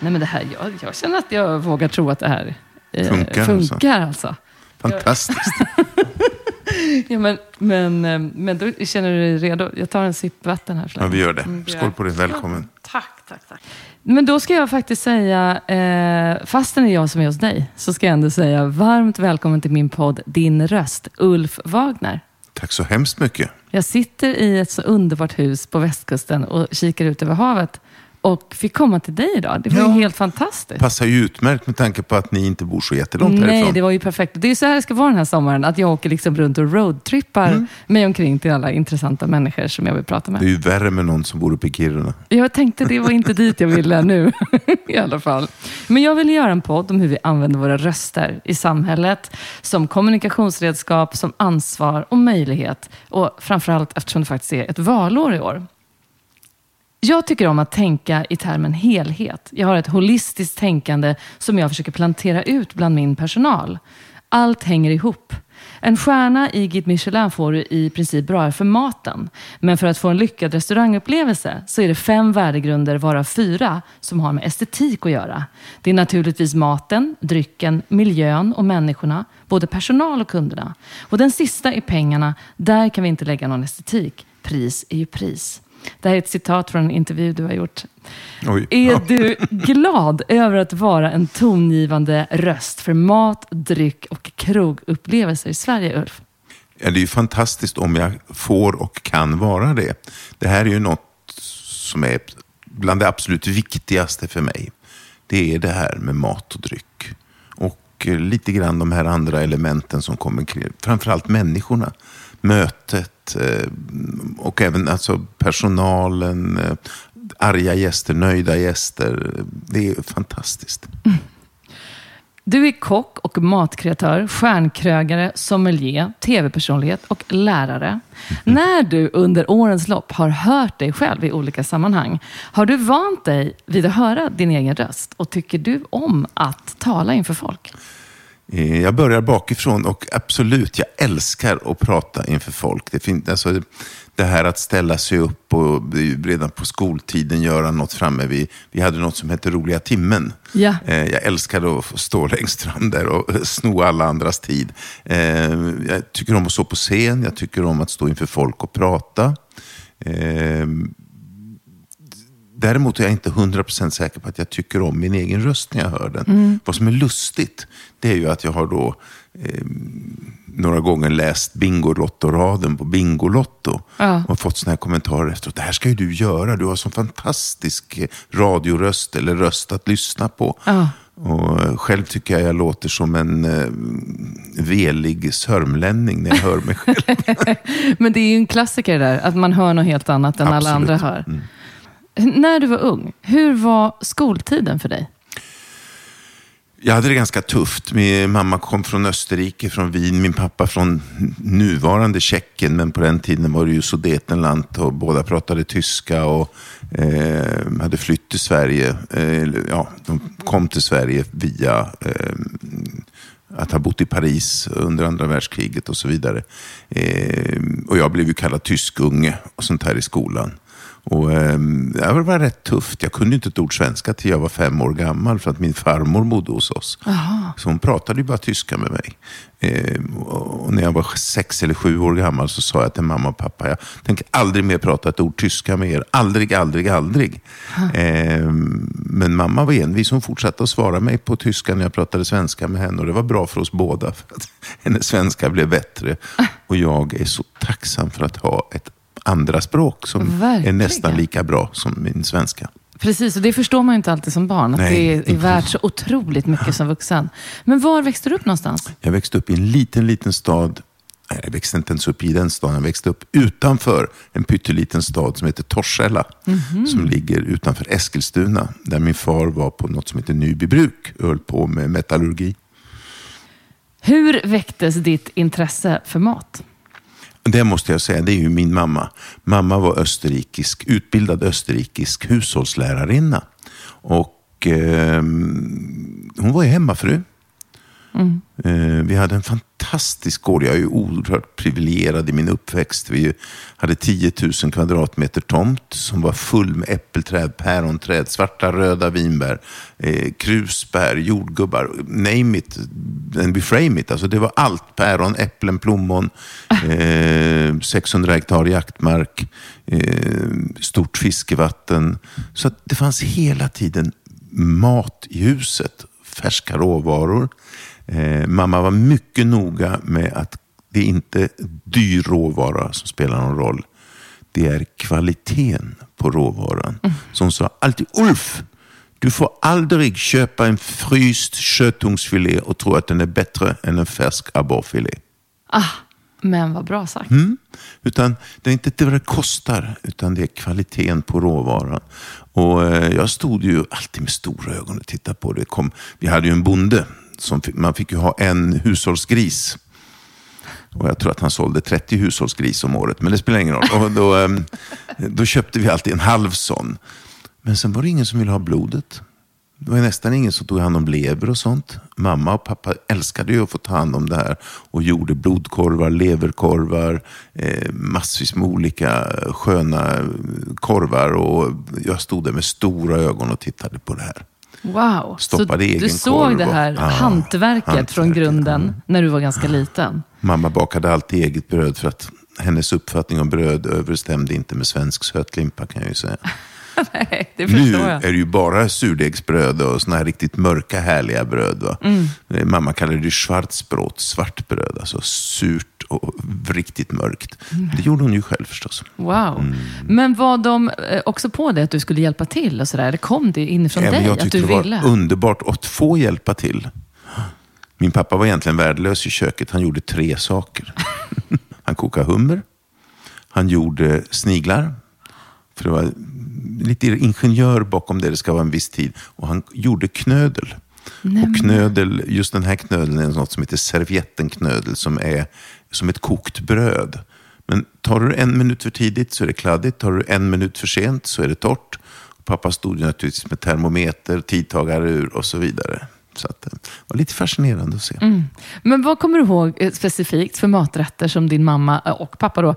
Nej men det här, jag, jag känner att jag vågar tro att det här eh, Funkar funkar alltså. Fantastiskt. Ja, men, men, eh, men då känner du dig redo? Jag tar en sipp vatten här. Ja, vi gör det. Mm, Skål på det. Välkommen. Tack, tack, tack. Men då ska jag faktiskt säga, eh, fastän det är jag som är hos dig, så ska jag ändå säga varmt välkommen till min podd Din röst, Ulf Wagner. Tack så hemskt mycket. Jag sitter i ett så underbart hus på västkusten och kikar ut över havet och fick komma till dig idag. Det var Ja. ju helt fantastiskt. Passar ju utmärkt med tanke på att ni inte bor så jättelångt Nej, härifrån. det var ju perfekt. Det är ju så här det ska vara den här sommaren. Att jag åker liksom runt och roadtrippar Mm. mig omkring till alla intressanta människor som jag vill prata med. Det är ju värre med någon som bor uppe i Kiruna. Jag tänkte det var inte dit jag ville nu i alla fall. Men jag vill göra en podd om hur vi använder våra röster i samhället. Som kommunikationsredskap, som ansvar och möjlighet. Och framförallt eftersom det faktiskt är ett valår i år. Jag tycker om att tänka i termen helhet. Jag har ett holistiskt tänkande som jag försöker plantera ut bland min personal. Allt hänger ihop. En stjärna i Guide Michelin får du i princip bara för maten. Men för att få en lyckad restaurangupplevelse så är det fem värdegrunder, varav fyra, som har med estetik att göra. Det är naturligtvis maten, drycken, miljön och människorna. Både personal och kunderna. Och den sista är pengarna. Där kan vi inte lägga någon estetik. Pris är ju pris. Det här är ett citat från en intervju du har gjort. Oj. Är du glad över att vara en tongivande röst för mat, dryck och krogupplevelser i Sverige, Ulf? Ja, det är ju fantastiskt om jag får och kan vara det. Det här är ju något som är bland det absolut viktigaste för mig. Det är det här med mat och dryck. Och eh, lite grann de här andra elementen som kommer kring, framförallt människorna. Mötet eh, och även alltså personalen, eh, arga gäster, nöjda gäster. Det är fantastiskt. Du är kock och matkreatör, stjärnkrögare, sommelier, tv-personlighet och lärare. När du under årens lopp har hört dig själv i olika sammanhang, har du vant dig vid att höra din egen röst? Och tycker du om att tala inför folk? Eh, Jag börjar bakifrån och absolut, jag älskar att prata inför folk. Det, fin- alltså, det här att ställa sig upp och redan på skoltiden göra något framme. Vi, vi hade något som hette Roliga timmen. Ja. Eh, Jag älskade att stå längst fram där och sno alla andras tid. Eh, Jag tycker om att stå på scen, jag tycker om att stå inför folk och prata. Däremot är jag inte 100% säker på att jag tycker om min egen röst när jag hör den. Vad som är lustigt, det är ju att jag har då eh, några gånger läst Bingolotto-raden på Bingolotto. Ja. Och fått såna här kommentarer efteråt. Det här ska ju du göra. Du har sån fantastisk eh, radioröst eller röst att lyssna på. Ja. Och eh, själv tycker jag jag låter som en eh, velig sörmlänning när jag hör mig själv. Men det är ju en klassiker där, att man hör något helt annat än alla Absolut. andra hör. När du var ung, hur var skoltiden för dig? Jag hade det ganska tufft. Min mamma kom från Österrike, från Wien. Min pappa från nuvarande Tjeckien, men på den tiden var det ju Sudetenland och båda pratade tyska och eh, hade flytt till Sverige. Eh, ja, de kom till Sverige via eh, att ha bott i Paris under andra världskriget och så vidare. Eh, och jag blev ju kallad tyskunge och sånt här i skolan. Och, eh, det var rätt tufft. Jag kunde inte ett ord svenska till jag var fem år gammal för att min farmor bodde hos oss. Aha. Så hon pratade ju bara tyska med mig. Eh, och när jag var sex eller sju år gammal så sa jag till mamma och pappa, jag tänker aldrig mer prata ett ord tyska med er. Aldrig, aldrig, aldrig. Eh, men mamma var envis. Hon fortsatte att svara mig på tyska när jag pratade svenska med henne. Och det var bra för oss båda. För att hennes svenska blev bättre. Och jag är så tacksam för att ha ett andra språk som Verkligen. är nästan lika bra som min svenska. Precis, och det förstår man ju inte alltid som barn. Att Nej, det är, värt så otroligt mycket som vuxen. Men var växte du upp någonstans? Jag växte upp i en liten, liten stad. Nej, jag växte inte ens upp i den staden. Jag växte upp utanför en pytteliten stad som heter Torshälla. Som ligger utanför Eskilstuna. Där min far var på något som heter Nybybruk och höll på med metallurgi. Hur väcktes ditt intresse för mat? Det måste jag säga, det är ju min mamma. Mamma var österrikisk, utbildad österrikisk hushållslärarinna. Och eh, hon var ju hemmafru. Eh, vi hade en fantastisk gård. Jag är ju oerhört privilegierad i min uppväxt. Vi hade 10 000 kvadratmeter tomt som var full med äppelträd, päronträd, svarta röda vinbär, eh, krusbär, jordgubbar. Name it and beframe it. Alltså det var allt. Päron, äpplen, plommon, eh, 600 hektar jaktmark, eh, stort fiskevatten. Så att det fanns hela tiden mat i huset. Färska råvaror. Eh, mamma var mycket noga med att det är inte dyr råvara som spelar någon roll. Det är kvaliteten på råvaran. Så hon sa alltid, Ulf, du får aldrig köpa en fryst köttungsfilé och tro att den är bättre än en färsk abborrfilé. Ah, men vad bra sagt. Utan det är inte vad det kostar, utan det är kvaliteten på råvaran. Och eh, jag stod ju alltid med stora ögon och tittade på det. Kom, vi hade ju en bonde, som man fick ju ha en hushållsgris. Och jag tror att han sålde 30 hushållsgris om året, men det spelar ingen roll. Och då, ehm, då köpte vi alltid en halv sån. Men sen var det ingen som ville ha blodet. Det var nästan ingen som tog hand om lever och sånt. Mamma och pappa älskade ju att få ta hand om det här och gjorde blodkorvar, leverkorvar, eh, massvis med olika sköna korvar. Och jag stod där med stora ögon och tittade på det här. Wow. Stoppade Så egen du såg korv det och- här Ja, hantverket, från hantverket, grunden när du var ganska liten? Mamma bakade alltid eget bröd för att hennes uppfattning om bröd överstämde inte med svensk sötlimpa kan jag ju säga. Nej, det Nu är det ju bara surdegsbröd och såna här riktigt mörka härliga bröd. Mm. Eh, Mamma kallade det schwarzbrot, svart bröd. Alltså surt och riktigt mörkt. Det gjorde hon ju själv förstås. Wow. Mm. Men var de eh, också på det att du skulle hjälpa till och sådär? Eller kom det inifrån Även dig jag att tyckte du det var ville? underbart att få hjälpa till. Min pappa var egentligen värdelös i köket. Han gjorde tre saker. Han kokade hummer. Han gjorde sniglar. För det var lite ingenjör bakom det. Det ska vara en viss tid. Och han gjorde knödel. Och knödel, just den här knödeln är något som heter serviettenknödel som är som ett kokt bröd. Men tar du en minut för tidigt så är det kladdigt. Tar du en minut för sent så är det torrt. Pappa stod ju naturligtvis med termometer, tidtagarur och så vidare. Så att, eh, det var lite fascinerande att se. Men vad kommer du ihåg eh, specifikt för maträtter som din mamma eh, och pappa då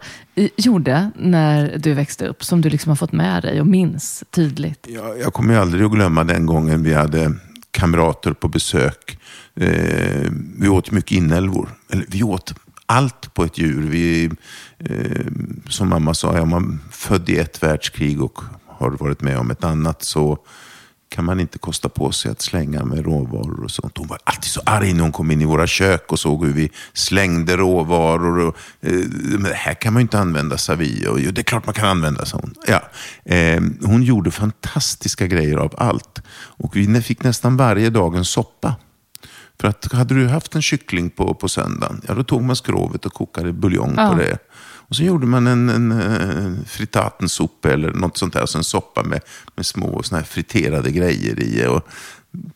gjorde när du växte upp? Som du liksom har fått med dig och minns tydligt? Jag, jag kommer ju aldrig att glömma den gången vi hade kamrater på besök. Eh, vi åt mycket inälvor. Eller vi åt allt på ett djur. Vi, eh, som mamma sa, är man född i ett världskrig och har varit med om ett annat så kan man inte kosta på sig att slänga med råvaror och sånt. Hon var alltid så arg när hon kom in i våra kök och såg hur vi slängde råvaror. Och, eh, men det här kan man ju inte använda, sa vi. Och, jo, det är klart man kan använda, sa hon. Ja. Eh, hon gjorde fantastiska grejer av allt. Och vi fick nästan varje dag en soppa. För att hade du haft en kyckling på, på söndagen, ja då tog man skrovet och kokade buljong Ja. på det. Och så gjorde man en, en, en fritatensoppa eller något sånt där. Alltså en soppa med, med små såna här friterade grejer i. Och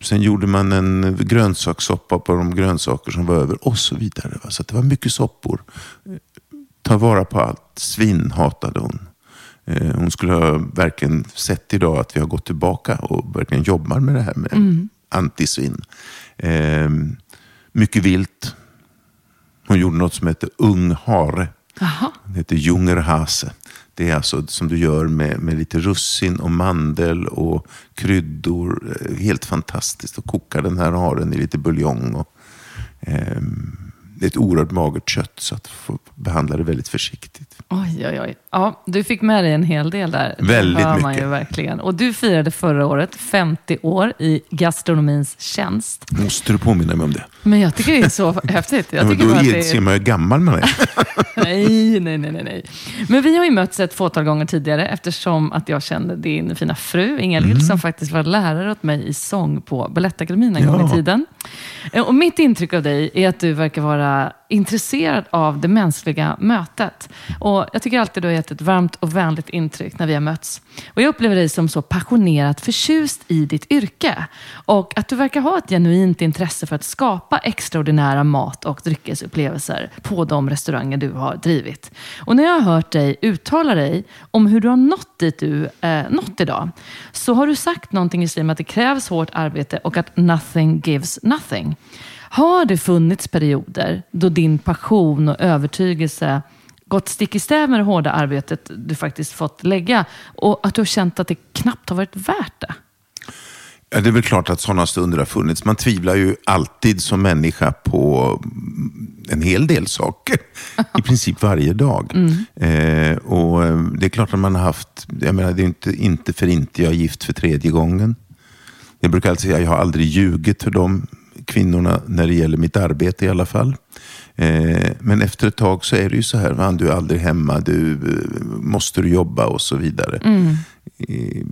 sen gjorde man en grönsakssoppa på de grönsaker som var över och så vidare. Så det var mycket soppor. Ta vara på allt. Svinn hatade hon. Eh, Hon skulle ha verkligen sett idag att vi har gått tillbaka och verkligen jobbar med det här med antisvinn. Eh, mycket vilt. Hon gjorde något som heter ung hare. Det heter Jungerhase. Det är alltså som du gör med, med lite russin och mandel och kryddor. Eh, Helt fantastiskt. Och kokar den här haren i lite buljong. Och, ehm, det är ett oerhört magert kött så att få behandla det väldigt försiktigt. Oj, oj, oj. Ja, du fick med dig en hel del där. Väldigt det hör man mycket. ju verkligen. Och du firade förra året 50 år i gastronomins tjänst. Måste du påminna mig om det? Men jag tycker det är så häftigt. Jag Ja, tycker då bara att är- det ser man hur gammal man är. Nej, nej, nej, nej. Men vi har ju mötts ett fåtal gånger tidigare eftersom att jag kände din fina fru Ingalill Mm. som faktiskt var lärare åt mig i sång på Balettakademin en gång Ja. i tiden. Eh, Och mitt intryck av dig är att du verkar vara intresserad av det mänskliga mötet. Och jag tycker alltid du har gett ett varmt och vänligt intryck när vi har mötts. Och jag upplever dig som så passionerat förtjust i ditt yrke. Och att du verkar ha ett genuint intresse för att skapa extraordinära mat och dryckesupplevelser på de restauranger du har drivit. Och när jag har hört dig uttala dig om hur du har nått dit du eh, nått idag, så har du sagt någonting i stil med att det krävs hårt arbete och att nothing gives nothing. Har det funnits perioder då din passion och övertygelse gått stick i stäv med det hårda arbetet du faktiskt fått lägga och att du har känt att det knappt har varit värt det? Ja, det är väl klart att sådana stunder har funnits. Man tvivlar ju alltid som människa på mm, en hel del saker. I princip varje dag. Eh, och eh, Det är klart att man har haft, jag menar det är inte, inte för inte jag är gift för tredje gången. Jag brukar alltid säga att jag har aldrig ljugit för de kvinnorna när det gäller mitt arbete i alla fall. Eh, men efter ett tag så är det ju så här, "Van, du är aldrig hemma, du eh, måste du jobba och så vidare. Eh,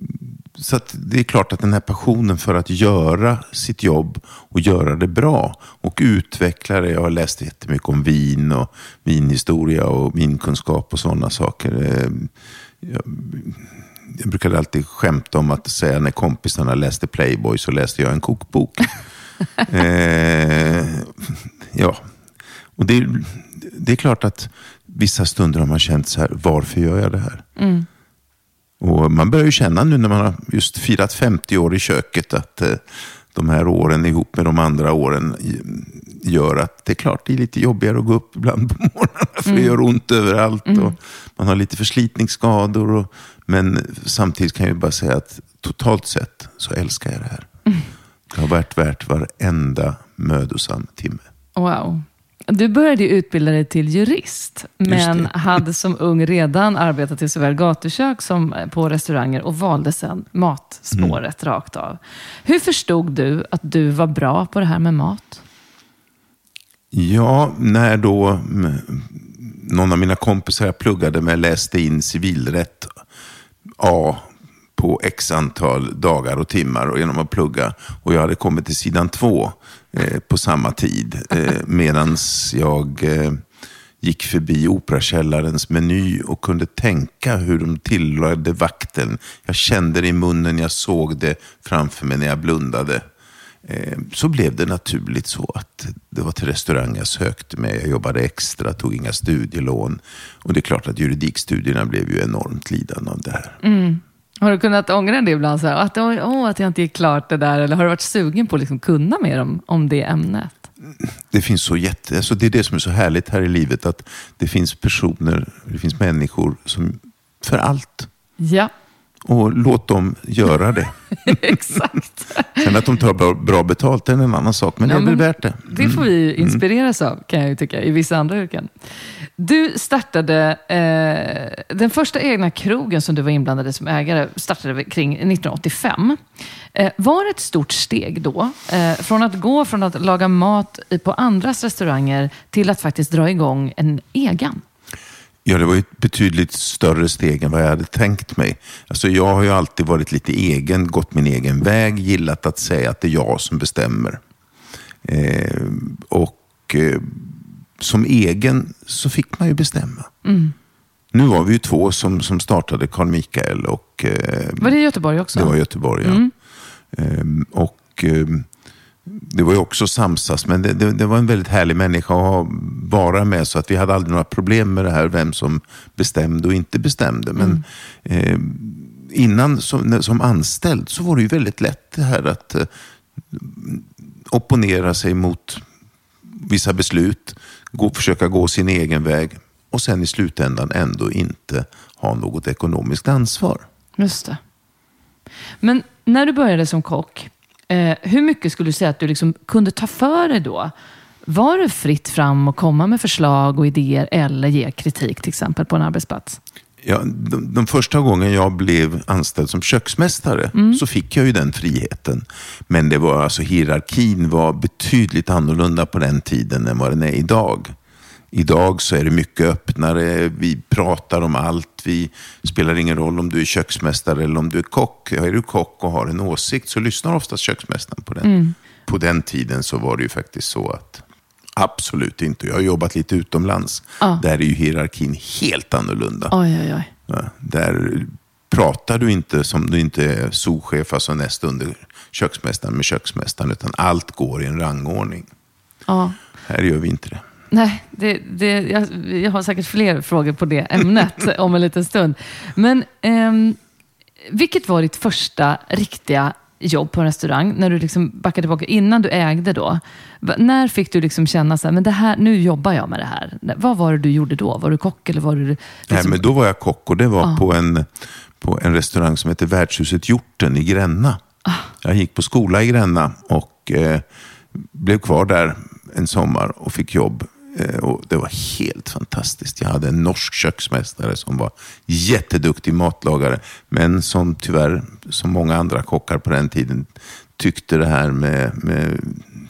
så det är klart att den här passionen för att göra sitt jobb och göra det bra och utveckla det. Jag har läst jättemycket om vin och vinhistoria och vinkunskap och sådana saker. Eh, Jag, jag brukade alltid skämta om att säga när kompisarna läste Playboy så läste jag en kokbok. eh, ja, och det, det är klart att vissa stunder har man känt så här, varför gör jag det här? Och man börjar ju känna nu när man har just firat 50 år i köket att eh, de här åren ihop med de andra åren gör att det är klart det är lite jobbigare att gå upp ibland på morgnarna för det gör ont överallt. Och man har lite förslitningsskador. Och, men samtidigt kan jag ju bara säga att totalt sett så älskar jag det här. Det har varit värt varenda mödosam timme. Wow. Du började utbilda dig till jurist, men hade som ung redan arbetat i såväl gatukök som på restauranger och valde sedan matspåret Mm. rakt av. Hur förstod du att du var bra på det här med mat? Ja, när då mm, någon av mina kompisar jag pluggade med läste in civilrätt A på x antal dagar och timmar och genom att plugga. Och jag hade kommit till sidan två eh, på samma tid. Eh, Medan jag eh, gick förbi Operakällarens meny och kunde tänka hur de tillade vakten. Jag kände det i munnen, jag såg det framför mig när jag blundade. Eh, Så blev det naturligt så att det var till restaurang jag sökte mig. Jag jobbade extra, tog inga studielån. Och det är klart att juridikstudierna blev ju enormt lidande av det här. Har du kunnat ångra det ibland? Så här, att, oj, åh, att jag inte gick klart det där. Eller har du varit sugen på att liksom kunna mer om, om det ämnet? Det finns så jätte... Alltså det är det som är så härligt här i livet. Att det finns personer, det finns människor som... För allt. Ja, Och låt dem göra det. exakt. Sen att de tar bra, betalt är en annan sak. Men det Ja, är väl värt det. Det får vi ju inspireras av, kan jag ju tycka, i vissa andra yrken. Du startade, eh, den första egna krogen som du var inblandad i som ägare, startade kring 1985. Eh, var det ett stort steg då, eh, från att gå från att laga mat på andras restauranger till att faktiskt dra igång en egen? Ja, det var ett betydligt större steg än vad jag hade tänkt mig. Alltså, jag har ju alltid varit lite egen, gått min egen väg, gillat att säga att det är jag som bestämmer. Eh, och eh, som egen så fick man ju bestämma. Nu var vi ju två som, som startade Carl Mikael och eh, Var det i Göteborg också? det var i Göteborg. Ja. Ehm, och ehm, det var ju också samsas, men det, det, det var en väldigt härlig människa att vara med. Så att vi hade aldrig några problem med det här, vem som bestämde och inte bestämde. Men ehm, innan som, som anställd så var det ju väldigt lätt det här att eh, opponera sig mot vissa beslut, gå, försöka gå sin egen väg. och sen i slutändan ändå inte ha något ekonomiskt ansvar. Just det. Men när du började som kock, eh, hur mycket skulle du säga att du liksom kunde ta för dig då? Var det fritt fram att komma med förslag och idéer eller ge kritik till exempel på en arbetsplats? Ja, de, de första gången jag blev anställd som köksmästare så fick jag ju den friheten. Men det var alltså hierarkin var betydligt annorlunda på den tiden än vad den är idag. Idag så är det mycket öppnare. Vi pratar om allt. Vi spelar ingen roll om du är köksmästare eller om du är kock. Är du kock och har en åsikt så lyssnar oftast köksmästaren på den. På den tiden så var det ju faktiskt så att absolut inte. Jag har jobbat lite utomlands. Ja. Där är ju hierarkin helt annorlunda. Oj, oj, oj. Ja, där pratar du inte som du inte är souschef, alltså näst under köksmästaren med köksmästaren, utan allt går i en rangordning. Ja. Här gör vi inte det. Nej, det, det, jag, jag har säkert fler frågor på det ämnet om en liten stund. Men ehm, vilket var ditt första riktiga jobb på en restaurang? När du liksom backade tillbaka, innan du ägde då. När fick du liksom känna så här, men det här, nu jobbar jag med det här. Vad var det du gjorde då? Var du kock eller var du... Nej, liksom- men då var jag kock och det var på, en, på en restaurang som heter Värdshuset Hjorten i Gränna. Jag gick på skola i Gränna och eh, blev kvar där en sommar och fick jobb. Eh, och det var helt fantastiskt. Jag hade en norsk köksmästare som var jätteduktig matlagare, men som tyvärr, som många andra kockar på den tiden, tyckte det här med, med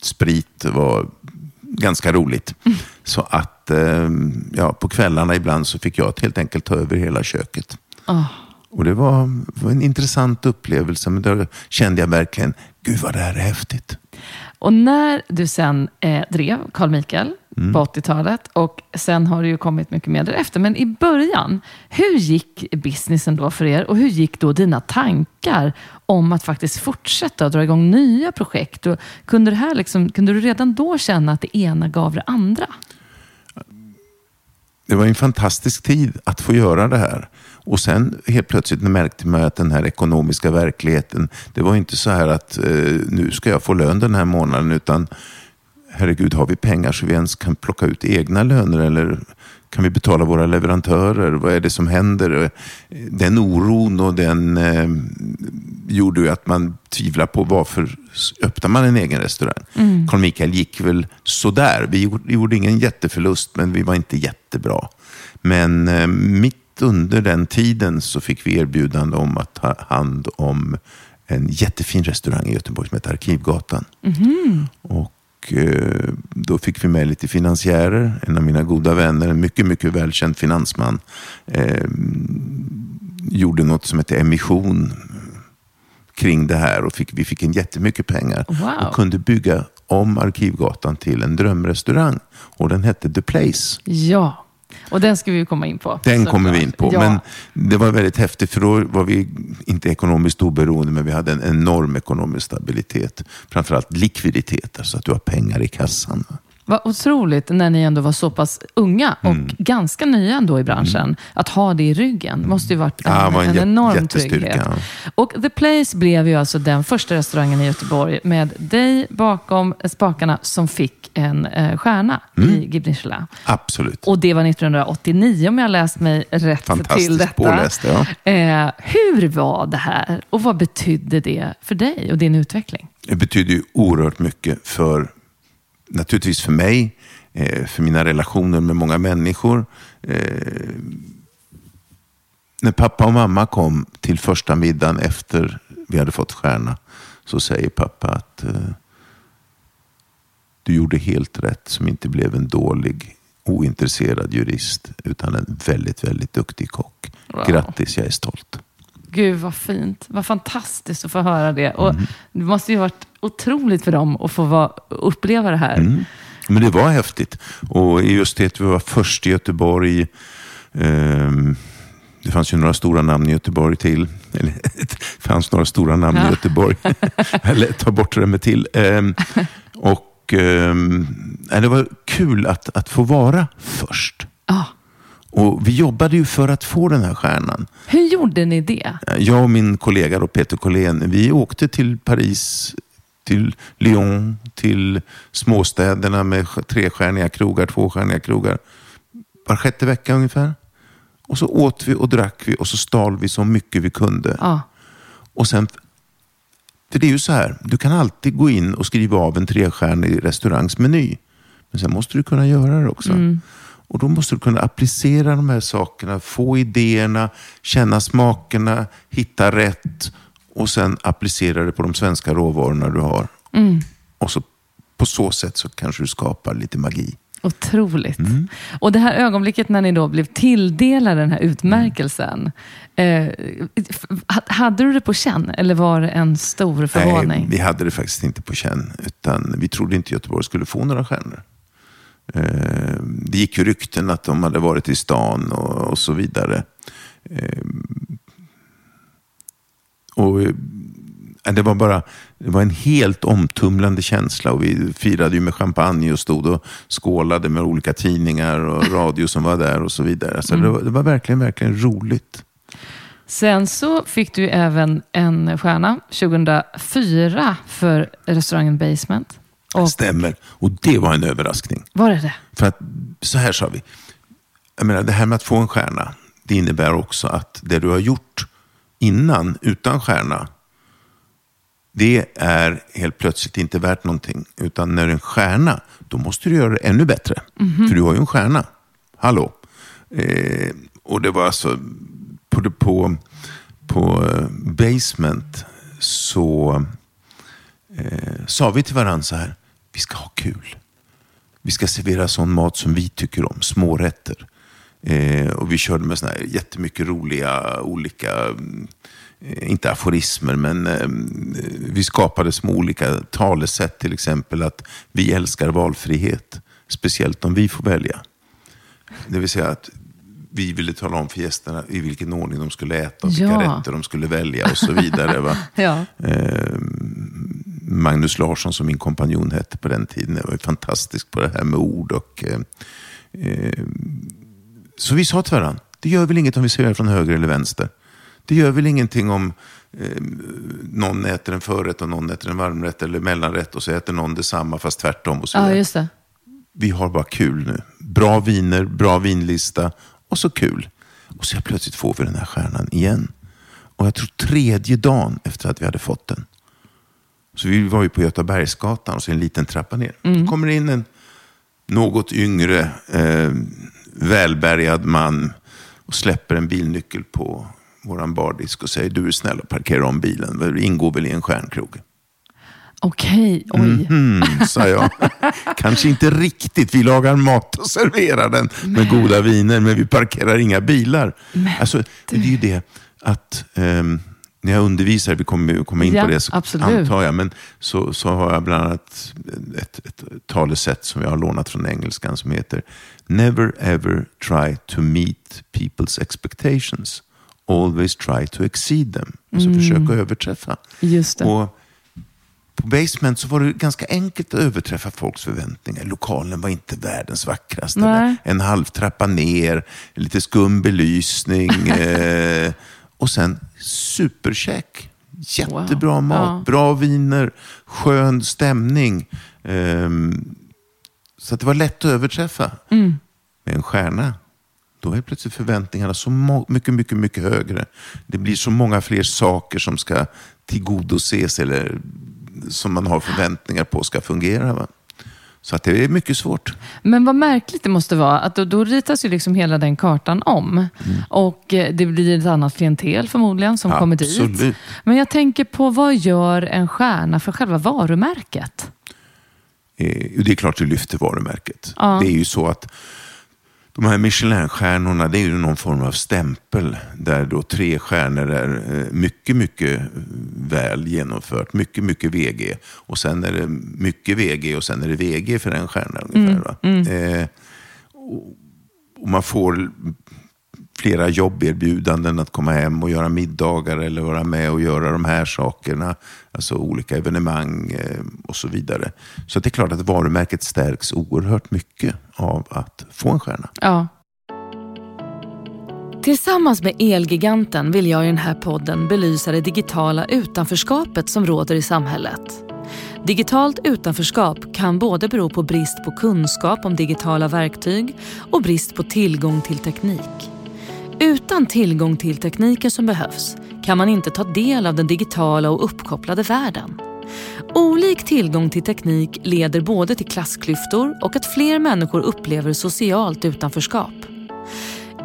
sprit var ganska roligt. Så att eh, ja, på kvällarna ibland så fick jag helt enkelt ta över hela köket. Ah. Och det var, var en intressant upplevelse, men då kände jag verkligen, gud vad det här är häftigt. Och när du sen eh, drev Carl Michael Mm. på 80-talet och sen har det ju kommit mycket mer därefter. Men i början, hur gick businessen då för er och hur gick då dina tankar om att faktiskt fortsätta och dra igång nya projekt? Och kunde, det här liksom, kunde du redan då känna att det ena gav det andra? Det var en fantastisk tid att få göra det här. Och sen helt plötsligt märkte man att den här ekonomiska verkligheten, det var inte så här att eh, nu ska jag få lön den här månaden, utan herregud, har vi pengar så vi ens kan plocka ut egna löner eller kan vi betala våra leverantörer? Vad är det som händer? Den oron och den eh, gjorde ju att man tvivlar på varför öppnar man en egen restaurang. Carl Michael gick väl sådär. Vi gjorde, ingen jätteförlust, men vi var inte jättebra. Men eh, mitt under den tiden så fick vi erbjudande om att ta hand om en jättefin restaurang i Göteborg som heter Arkivgatan. Och eh, då fick vi med lite finansiärer. En av mina goda vänner, en mycket, mycket välkänd finansman, eh, gjorde något som hette emission kring det här och fick, vi fick en jättemycket pengar Wow. och kunde bygga om Arkivgatan till en drömrestaurang. Och den hette The Place. Ja, och den ska vi komma in på. Den kommer vi in på. Ja. Men det var väldigt häftigt för då var vi inte ekonomiskt oberoende men vi hade en enorm ekonomisk stabilitet. Framförallt likviditet, alltså att du har pengar i kassan. Vad otroligt när ni ändå var så pass unga och Mm. ganska nya ändå i branschen. Att ha det i ryggen måste ju varit en, Ja, var en en enorm trygghet. ja. Och The Place blev ju alltså den första restaurangen i Göteborg med dig bakom spakarna som fick en eh, stjärna Mm. i Guide Michelin. Absolut. Och det var 1989 om jag läst mig rätt till Fantastiskt detta. påläst, ja. Eh, hur var det här och vad betydde det för dig och din utveckling? Det betyder ju oerhört mycket för, naturligtvis för mig, eh, för mina relationer med många människor. Eh, när pappa och mamma kom till första middagen efter vi hade fått stjärna så säger pappa att eh, du gjorde helt rätt som inte blev en dålig ointresserad jurist utan en väldigt, väldigt duktig kock. Wow. Grattis, jag är stolt. Gud vad fint. Vad fantastiskt att få höra det. Och Mm. Det måste ju ha varit otroligt för dem att få vara, uppleva det här. Mm. Men det var häftigt. Och just det att vi var först i Göteborg. ehm, det fanns ju några stora namn i Göteborg till. Eller, det fanns några stora namn Ja. i Göteborg. Eller ta bort det med till. Ehm, och nej, det var kul att, att få vara först. Ja. Och vi jobbade ju för att få den här stjärnan. Hur gjorde ni det? Jag och min kollega då, Peter Collén, vi åkte till Paris, till Lyon, till småstäderna med trestjärniga krogar, tvåstjärniga krogar. var sjätte vecka ungefär. Och så åt vi och drack vi och så stal vi så mycket vi kunde. Ja. Och sen, för det är ju så här, du kan alltid gå in och skriva av en trestjärnig restaurangsmeny. Men sen måste du kunna göra det också. Och då måste du kunna applicera de här sakerna, få idéerna, känna smakerna, hitta rätt och sen applicera det på de svenska råvarorna du har. Och så på så sätt så kanske du skapar lite magi. Otroligt. Och det här ögonblicket när ni då blev tilldelade den här utmärkelsen. Eh, f- hade du det på känn eller var det en stor förvåning? Nej, vi hade det faktiskt inte på känn. Utan vi trodde inte Göteborg skulle få några stjärnor. Eh, Det gick ju rykten att de hade varit i stan och, och så vidare. Eh, Och eh, det var bara det var en helt omtumlande känsla. Och vi firade ju med champagne och stod och skålade med olika tidningar och radio som var där och så vidare. Så det, var, det var verkligen, verkligen roligt. Sen så fick du även en stjärna 2004 för restaurangen Basement. Och Stämmer. Och det var en överraskning. var det det? För att, så här sa vi. Jag menar, det här med att få en stjärna, det innebär också att det du har gjort innan, utan stjärna, det är helt plötsligt inte värt någonting. Utan när du är en stjärna, då måste du göra det ännu bättre. För du har ju en stjärna. Hallå. Eh, och det var alltså, på, på, på eh, Basement så eh, sa vi till varandra så här, vi ska ha kul. Vi ska servera sån mat som vi tycker om, smårätter. Eh, och vi körde med såna här jättemycket roliga olika, eh, inte aforismer, men eh, vi skapade små olika talesätt. Till exempel att vi älskar valfrihet, speciellt om vi får välja. Det vill säga att vi ville tala om för gästerna i vilken ordning de skulle äta, och vilka Ja. rätter de skulle välja och så vidare. Va? Ja. Magnus Larsson som min kompanjon hette på den tiden. Jag var ju fantastisk på det här med ord. Och, eh, eh, så vi sa till varandra, det gör väl inget om vi serverar från höger eller vänster. Det gör väl ingenting om eh, någon äter en förrätt och någon äter en varmrätt eller mellanrätt och så äter någon detsamma fast tvärtom. Och så ja, just det. Vi har bara kul nu. Bra viner, bra vinlista och så kul. Och så plötsligt får vi den här stjärnan igen. Och jag tror tredje dagen efter att vi hade fått den. Så vi var ju på Götabergsgatan och så en liten trappa ner. Då kommer in en något yngre, eh, välbärgad man och släpper en bilnyckel på våran bardisk och säger du är snäll och parkera om bilen. Det ingår väl i en stjärnkrog. Okej, oj. Mm, sa jag. Kanske inte riktigt. Vi lagar mat och serverar den med goda viner, men vi parkerar inga bilar. Alltså, det är ju det att ehm, när jag undervisar, vi kommer komma in Ja, på det, så absolut. antar jag, men så, så har jag bland annat ett, ett talesätt som jag har lånat från engelskan som heter Never ever try to meet people's expectations. Always try to exceed them. Alltså Mm. försöka överträffa. Just det. Och på Basement så var det ganska enkelt att överträffa folks förväntningar. Lokalen var inte världens vackraste. En halv trappa ner, lite skum belysning eh, och sen superkäk. Jättebra Wow. mat, Ja. bra viner, skön stämning. Ehm, så att det var lätt att överträffa. Mm. Med en stjärna, då är plötsligt förväntningarna så mycket, mycket, mycket högre. Det blir så många fler saker som ska tillgodoses eller som man har förväntningar på ska fungera. Va? Så att det är mycket svårt. Men vad märkligt det måste vara, att då, då ritas ju liksom hela den kartan om. Mm. Och eh, det blir ett annat klientel förmodligen som kommer dit. Absolut. Men jag tänker på, vad gör en stjärna för själva varumärket? Eh, det är klart det lyfter varumärket. Ja. Det är ju så att de här Michelinstjärnorna, det är ju någon form av stämpel där då tre stjärnor är eh, mycket, mycket väl genomfört. Mycket, mycket VG. Och sen är det mycket VG och sen är det VG för en stjärna ungefär. Va? Eh, och, och man får flera jobberbjudanden att komma hem och göra middagar eller vara med och göra de här sakerna. Alltså olika evenemang eh, och så vidare. Så det är klart att varumärket stärks oerhört mycket av att få en stjärna. Ja. Tillsammans med Elgiganten vill jag i den här podden belysa det digitala utanförskapet som råder i samhället. Digitalt utanförskap kan både bero på brist på kunskap om digitala verktyg och brist på tillgång till teknik. Utan tillgång till tekniken som behövs kan man inte ta del av den digitala och uppkopplade världen. Olik tillgång till teknik leder både till klassklyftor och att fler människor upplever socialt utanförskap.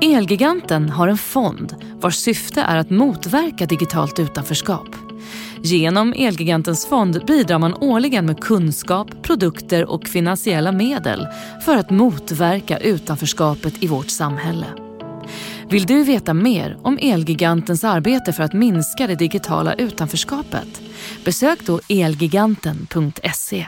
Elgiganten har en fond vars syfte är att motverka digitalt utanförskap. Genom Elgigantens fond bidrar man årligen med kunskap, produkter och finansiella medel för att motverka utanförskapet i vårt samhälle. Vill du veta mer om Elgigantens arbete för att minska det digitala utanförskapet? Besök då elgiganten.se.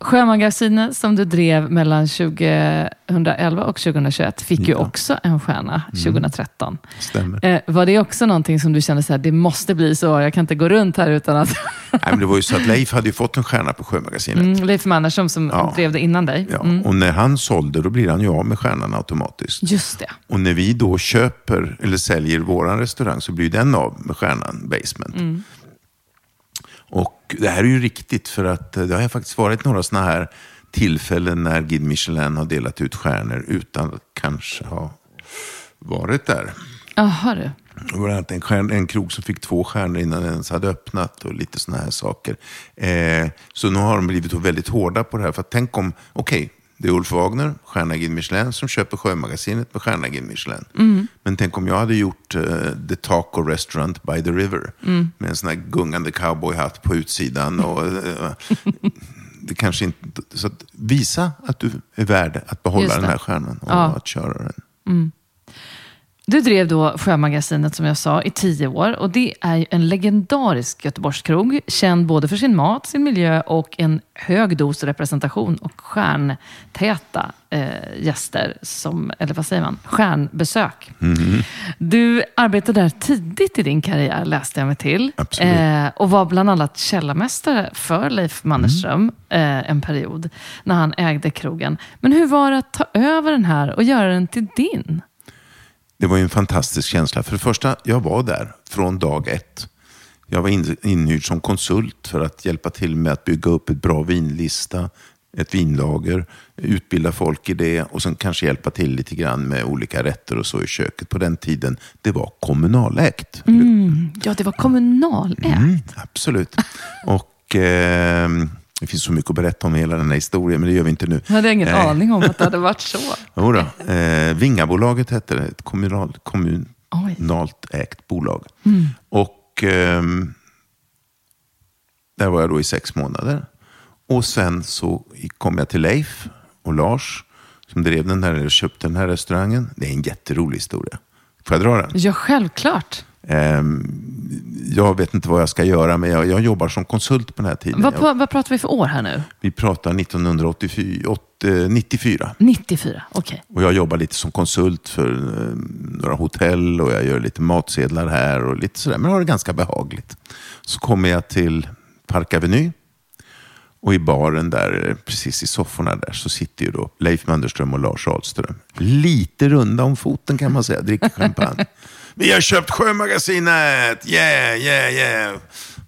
Sjömagasinet som du drev mellan 2011 och 2021 fick ju också en stjärna 2013. Stämmer. Eh, var det också någonting som du kände så här, det måste bli så, jag kan inte gå runt här utan att... Nej, men det var ju så att Leif hade ju fått en stjärna på Sjömagasinet. Mm, Leif Mannersson som Ja. drev det innan dig. Ja, Mm. Och när han sålde, då blir han ju av med stjärnan automatiskt. Just det. Och när vi då köper eller säljer våran restaurang så blir den av med stjärnan Basement. Det här är ju riktigt för att eh, det har faktiskt varit några sådana här tillfällen när Guide Michelin har delat ut stjärnor utan att kanske ha varit där. Jaha du. Det var bland annat en, stjärn, en krog som fick två stjärnor innan den ens hade öppnat och lite sådana här saker. Eh, så nu har de blivit väldigt hårda på det här. För att tänk om, okej, det är Ulf Wagner, stjärna Guide Michelin, som köper Sjömagasinet med stjärna Guide Michelin. Men tänk om jag hade gjort eh, The Taco Restaurant by the River med en sån här gungande cowboyhatt på utsidan. Och, eh, det kanske inte, så att visa att du är värd att behålla den här stjärnan och Ja. att köra den. Du drev då Sjömagasinet som jag sa i tio år och det är en legendarisk Göteborgskrog, känd både för sin mat, sin miljö och en hög dos representation och stjärntäta eh, gäster, som, eller vad säger man, stjärnbesök. Du arbetade där tidigt i din karriär, läste jag mig till. Eh, och var bland annat källarmästare för Leif Mannerström eh, en period, när han ägde krogen. Men hur var det att ta över den här och göra den till din? Det var ju en fantastisk känsla. För det första, jag var där från dag ett. Jag var in, inhyrd som konsult för att hjälpa till med att bygga upp ett bra vinlista, ett vinlager, utbilda folk i det och sen kanske hjälpa till lite grann med olika rätter och så i köket. På den tiden, det var kommunalägt. Ja, det var kommunalägt. Mm, absolut. Och ehm, det finns så mycket att berätta om hela den här historien, men det gör vi inte nu. Jag hade ingen Nej. aning om att det hade varit så. Jodå, eh, Vingabolaget hette det, ett kommunal, Oj. Mm. kommunalt ägt bolag. Och ehm, där var jag då i sex månader. Och sen så kom jag till Leif och Lars som drev den här, eller köpte den här restaurangen. Det är en jätterolig historia. Får jag dra den? Ja, självklart. Ehm, jag vet inte vad jag ska göra, men jag, jag jobbar som konsult på den här tiden. Vad, Jag, vad, pratar vi för år här nu? vi pratar 1984, åt- eh, 94. 94, okej. Och jag jobbar lite som konsult för eh, några hotell och jag gör lite matsedlar här och lite sådär. Men har det ganska behagligt. Så kommer jag till Park Avenue. Och i baren där, precis i sofforna där, så sitter ju då Leif Mannerström och Lars Ahlström. Lite runda om foten kan man säga, dricker champagne. Vi har köpt Sjömagasinet! Yeah, yeah, yeah!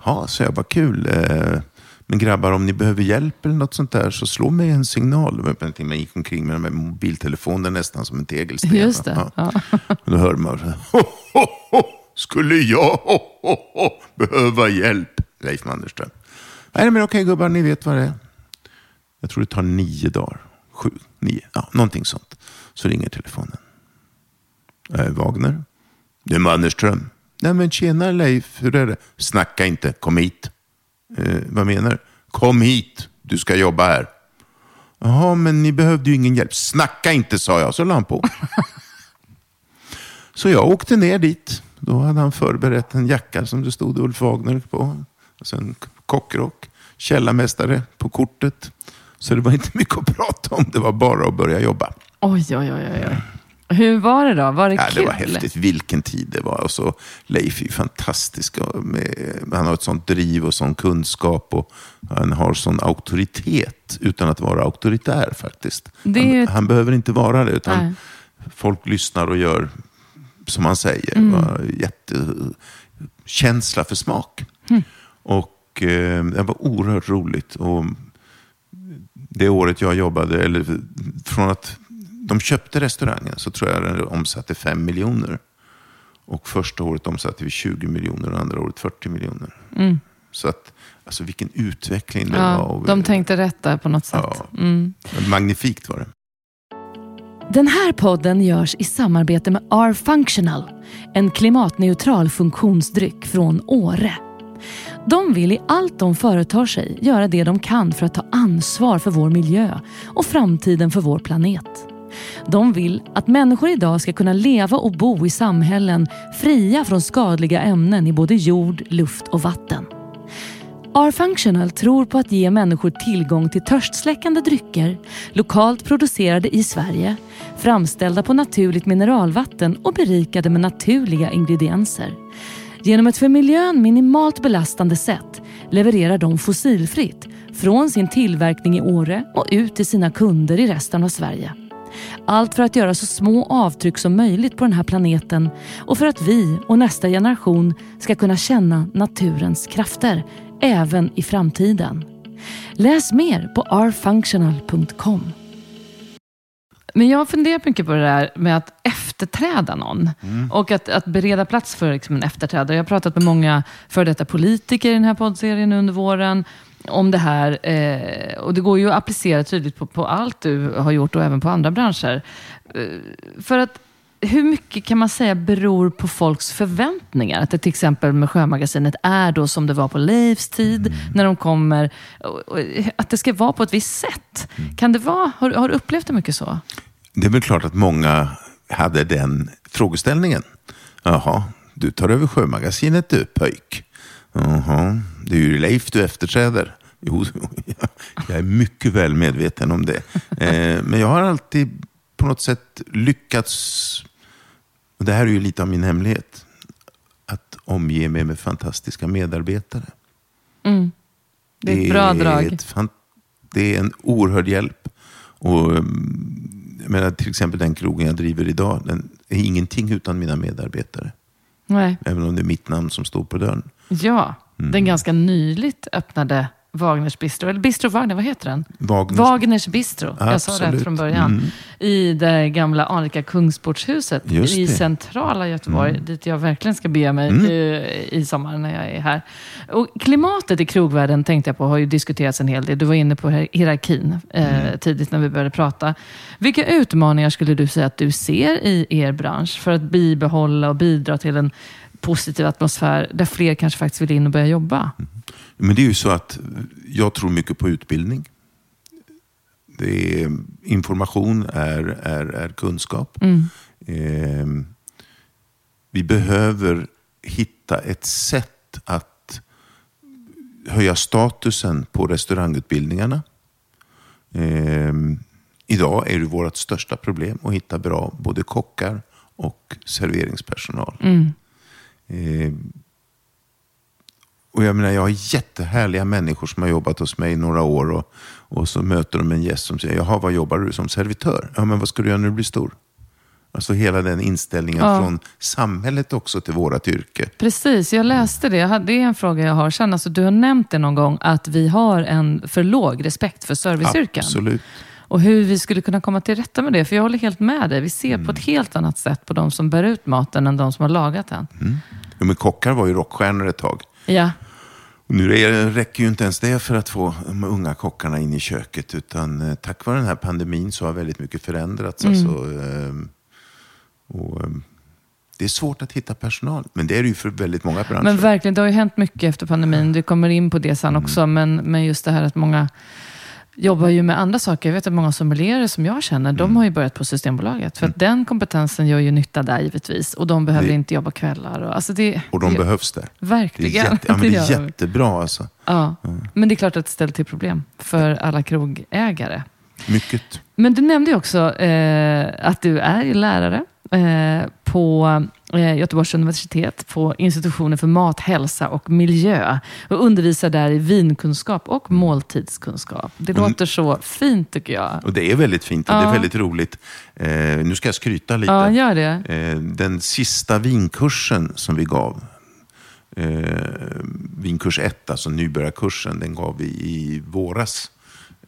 Ja, så jag, vad kul. Eh, Men grabbar, om ni behöver hjälp eller något sånt där så slå mig en signal. Jag gick omkring med de här mobiltelefonen nästan som en tegelsten. Just det, Ja. Och då hörde man, ho, ho, ho, skulle jag ho, ho, ho, behöva hjälp? Leif Mannerström. Nej, men okej gubbar, ni vet vad det är. Jag tror det tar nio dagar. Sju, nio, ja, någonting sånt. Så ringer telefonen. Eh, Wagner? Är Mannerström. Nej men tjena Leif, hur är det? Snacka inte, kom hit. Eh, vad menar du? Kom hit, du ska jobba här. Jaha, men ni behövde ju ingen hjälp. Snacka inte, sa jag, så la han på. så jag åkte ner dit. Då hade han förberett en jacka som det stod Ulf Wagner på. Och sen kockrock, källarmästare på kortet. Så det var inte mycket att prata om, det var bara att börja jobba. Oj, oj, oj, oj. Hur var det då? Var det Ja, kul? det var häftigt. Vilken tid det var. Och så Leif är ju fantastisk. han har ett sånt driv och sån kunskap. Och han har sån auktoritet utan att vara auktoritär faktiskt. Det är han, ett- han behöver inte vara det. Utan Nej. folk lyssnar och gör som han säger. Mm. Mm. Jättekänsla för smak. Och Och eh, det var oerhört roligt. Och det året jag jobbade, eller från att de köpte restaurangen så tror jag den omsatte 5 miljoner. Och första året omsatte vi 20 miljoner och andra året 40 miljoner. Mm. Så att, alltså vilken utveckling det Ja, var. Och- de tänkte rätt där på något sätt. Ja. Mm. Magnifikt var det. Den här podden görs i samarbete med R-Functional, en klimatneutral funktionsdryck från Åre. De vill i allt de företar sig göra det de kan för att ta ansvar för vår miljö och framtiden för vår planet. De vill att människor idag ska kunna leva och bo i samhällen fria från skadliga ämnen i både jord, luft och vatten. R-Functional tror på att ge människor tillgång till törstsläckande drycker, lokalt producerade i Sverige, framställda på naturligt mineralvatten och berikade med naturliga ingredienser. Genom ett för miljön minimalt belastande sätt levererar de fossilfritt från sin tillverkning i Åre och ut till sina kunder i resten av Sverige. Allt för att göra så små avtryck som möjligt på den här planeten och för att vi och nästa generation ska kunna känna naturens krafter även i framtiden. Läs mer på rfunctional.com. Men jag har funderat mycket på det där med att efterträda någon. Och att, att bereda plats för liksom en efterträdare. Jag har pratat med många före detta politiker i den här poddserien under våren om det här. Eh, och det går ju att applicera tydligt på, på allt du har gjort och även på andra branscher. Eh, för att hur mycket kan man säga beror på folks förväntningar? Att det till exempel med Sjömagasinet är då som det var på Leifs tid, när de kommer. Att det ska vara på ett visst sätt. Kan det vara, har, har du upplevt det mycket så? Det är väl klart att många hade den frågeställningen. Jaha, du tar över Sjömagasinet du, pöjk. Jaha, det är ju Leif du efterträder. Jo, jag är mycket väl medveten om det. Eh, Men jag har alltid på något sätt lyckats, och det här är ju lite av min hemlighet, att omge mig med fantastiska medarbetare. Det är ett bra drag. ett det är en oerhörd hjälp. Och, mm, jag menar, till exempel den krogen jag driver idag, den är ingenting utan mina medarbetare. Nej. Även om det är mitt namn som står på dörren. Ja, Mm. den ganska nyligt öppnade Wagners Bistro. Eller Bistro Wagner, vad heter den? Wagners- Wagners Bistro. Jag sa rätt Absolut. från början. Mm. I det gamla anrika Kungsportshuset i. Mm. centrala Göteborg. Dit jag verkligen ska bege mig i, i sommar när jag är här. Och klimatet i krogvärlden tänkte jag på har ju diskuterats en hel del. Du var inne på hier- hierarkin eh, Mm. tidigt när vi började prata. Vilka utmaningar skulle du säga att du ser i er bransch för att bibehålla och bidra till en positiv atmosfär där fler kanske faktiskt vill in och börja jobba? Men det är ju så att jag tror mycket på utbildning. Det är, information är, är, är kunskap. Eh, vi behöver hitta ett sätt att höja statusen på restaurangutbildningarna. Eh, idag är det vårt största problem att hitta bra både kockar och serveringspersonal. Eh, och jag menar, jag har jättehärliga människor som har jobbat hos mig i några år och, och så möter de en gäst som säger, jaha, vad jobbar du som servitör? Ja, men vad ska du göra när du blir stor? Alltså hela den inställningen Ja. från samhället också till vårat yrke. Precis, jag läste det. Det är en fråga jag har sen. Alltså, du har nämnt det någon gång, att vi har en för låg respekt för serviceyrken. Absolut. Och hur vi skulle kunna komma till rätta med det. För jag håller helt med dig. Vi ser på Mm. ett helt annat sätt på de som bär ut maten än de som har lagat den. Jo, men kockar var ju rockstjärnor ett tag. Ja, Och nu räcker ju inte ens det för att få de unga kockarna in i köket. Utan eh, tack vare den här pandemin så har väldigt mycket förändrats. Mm. Alltså, ehm, och, ehm, det är svårt att hitta personal, men det är det ju för väldigt många branscher. men verkligen. Det har ju hänt mycket efter pandemin. Du kommer in på det sen Mm. också. Men, men just det här att många jobbar ju med andra saker. Jag vet att många sommelierer som jag känner, Mm. de har ju börjat på Systembolaget. För att den kompetensen gör ju nytta där givetvis. Och de behöver Det- inte jobba kvällar. Och, alltså det, och de det, behövs där. Det är, Verkligen. jätte, ja, men det är jättebra alltså. Ja, men det är klart att det ställer till problem för alla krogägare. Mycket. Men du nämnde ju också eh, att du är lärare eh, på Göteborgs universitet på institutionen för mat, hälsa och miljö och undervisar där i vinkunskap och måltidskunskap. Det Mm. låter så fint tycker jag. Och det är väldigt fint och det Ja. är väldigt roligt. Eh, nu ska jag skryta lite. Ja, gör det. Eh, den sista vinkursen som vi gav Eh, vinkurs 1, alltså nybörjarkursen, den gav vi i våras.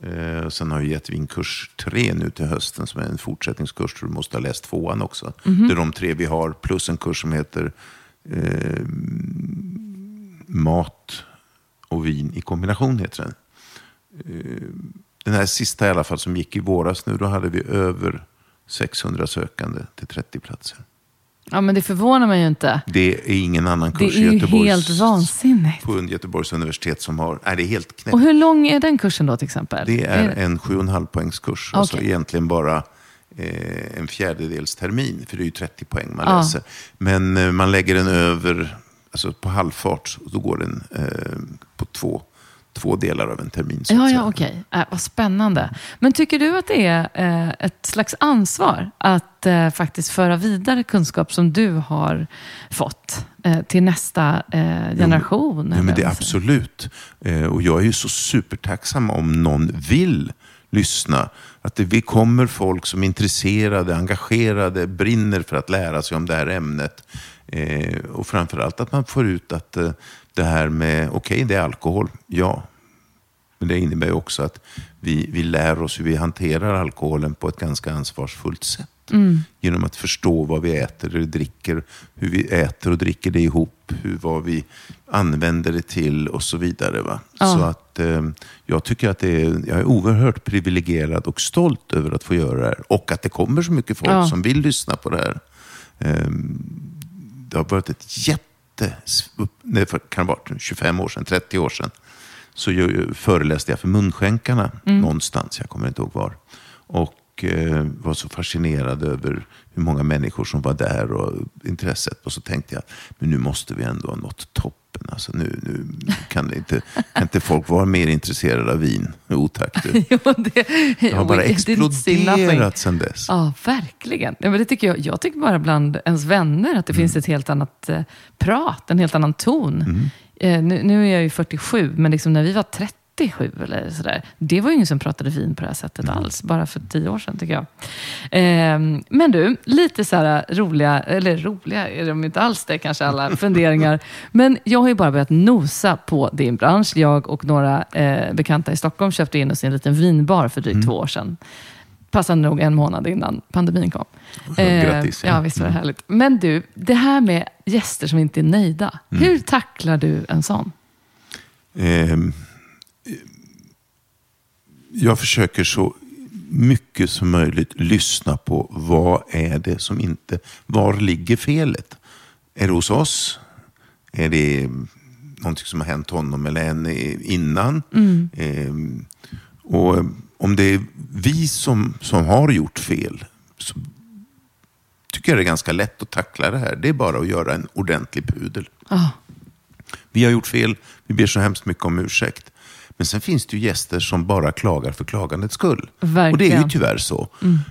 Eh, sen har vi gett vinkurs 3 nu till hösten som är en fortsättningskurs. Du måste ha läst tvåan också. Det är de tre vi har, plus en kurs som heter eh, Mat och vin i kombination. heter den. Eh, den här sista i alla fall som gick i våras nu, då hade vi över 600 sökande till 30 platser. Ja, men det förvånar mig ju inte. Det är ingen annan Det kurs är i ju Göteborgs, helt vansinnigt. på Göteborgs universitet som har... Nej, det är helt knäppt. Och hur lång är den kursen då till exempel? Det är en 7,5 poängs kurs. Alltså egentligen bara eh, en fjärdedels termin. För det är ju 30 poäng man Ja. läser. Men eh, man lägger den över, alltså på halvfart. Då går den eh, på två, två delar av en termin. Så Ja, ja, okej. Äh, vad spännande. Men tycker du att det är eh, ett slags ansvar att eh, faktiskt föra vidare kunskap som du har fått eh, till nästa eh, generation? Ja, eller men det är absolut. Eh, och jag är ju så supertacksam om någon vill lyssna. Att det vi kommer folk som är intresserade, engagerade, brinner för att lära sig om det här ämnet. Eh, och framförallt att man får ut att eh, det här med, okej det är alkohol, ja. Men det innebär också att vi, vi lär oss hur vi hanterar alkoholen på ett ganska ansvarsfullt sätt. Genom att förstå vad vi äter eller dricker, hur vi äter och dricker det ihop, hur, vad vi använder det till och så vidare. Va? Ja. Så att eh, jag tycker att det är, jag är oerhört privilegierad och stolt över att få göra det här. Och att det kommer så mycket folk Ja. som vill lyssna på det här. Eh, det har varit ett jätte... Det kan ha varit 25 år sedan, 30 år sedan. Så föreläste jag för munskänkarna någonstans, jag kommer inte ihåg var. Och eh, var så fascinerad över hur många människor som var där och intresset. Och så tänkte jag, men nu måste vi ändå ha nått toppen. Alltså nu, nu kan, inte, kan inte folk vara mer intresserade av vin? Jo tack du. Jo, det, Det har bara exploderat sedan dess. Ja, verkligen. Ja, men det tycker jag, jag tycker bara bland ens vänner att det finns ett helt annat eh, prat, en helt annan ton. Eh, nu, nu är jag ju 47, men liksom när vi var 37 eller sådär, det var ju ingen som pratade vin på det här sättet alls, bara för tio år sedan tycker jag. Eh, men du, lite så här roliga, eller roliga är de inte alls det kanske alla funderingar. Men jag har ju bara börjat nosa på din bransch. Jag och några eh, bekanta i Stockholm köpte in oss i en liten vinbar för drygt två år sedan. Passande nog en månad innan pandemin kom. Eh, grattis, ja. ja, visst var det härligt. Men du, det här med gäster som inte är nöjda. Hur tacklar du en sån? Ehm, jag försöker så mycket som möjligt lyssna på vad är det som inte... Var ligger felet? Är det hos oss? Är det någonting som har hänt honom eller henne innan? Ehm, och om det är vi som, som har gjort fel så tycker jag det är ganska lätt att tackla det här. Det är bara att göra en ordentlig pudel. Ja, Vi har gjort fel, vi ber så hemskt mycket om ursäkt. Men sen finns det ju gäster som bara klagar för klagandets skull. Verkligen. Och det är ju tyvärr så.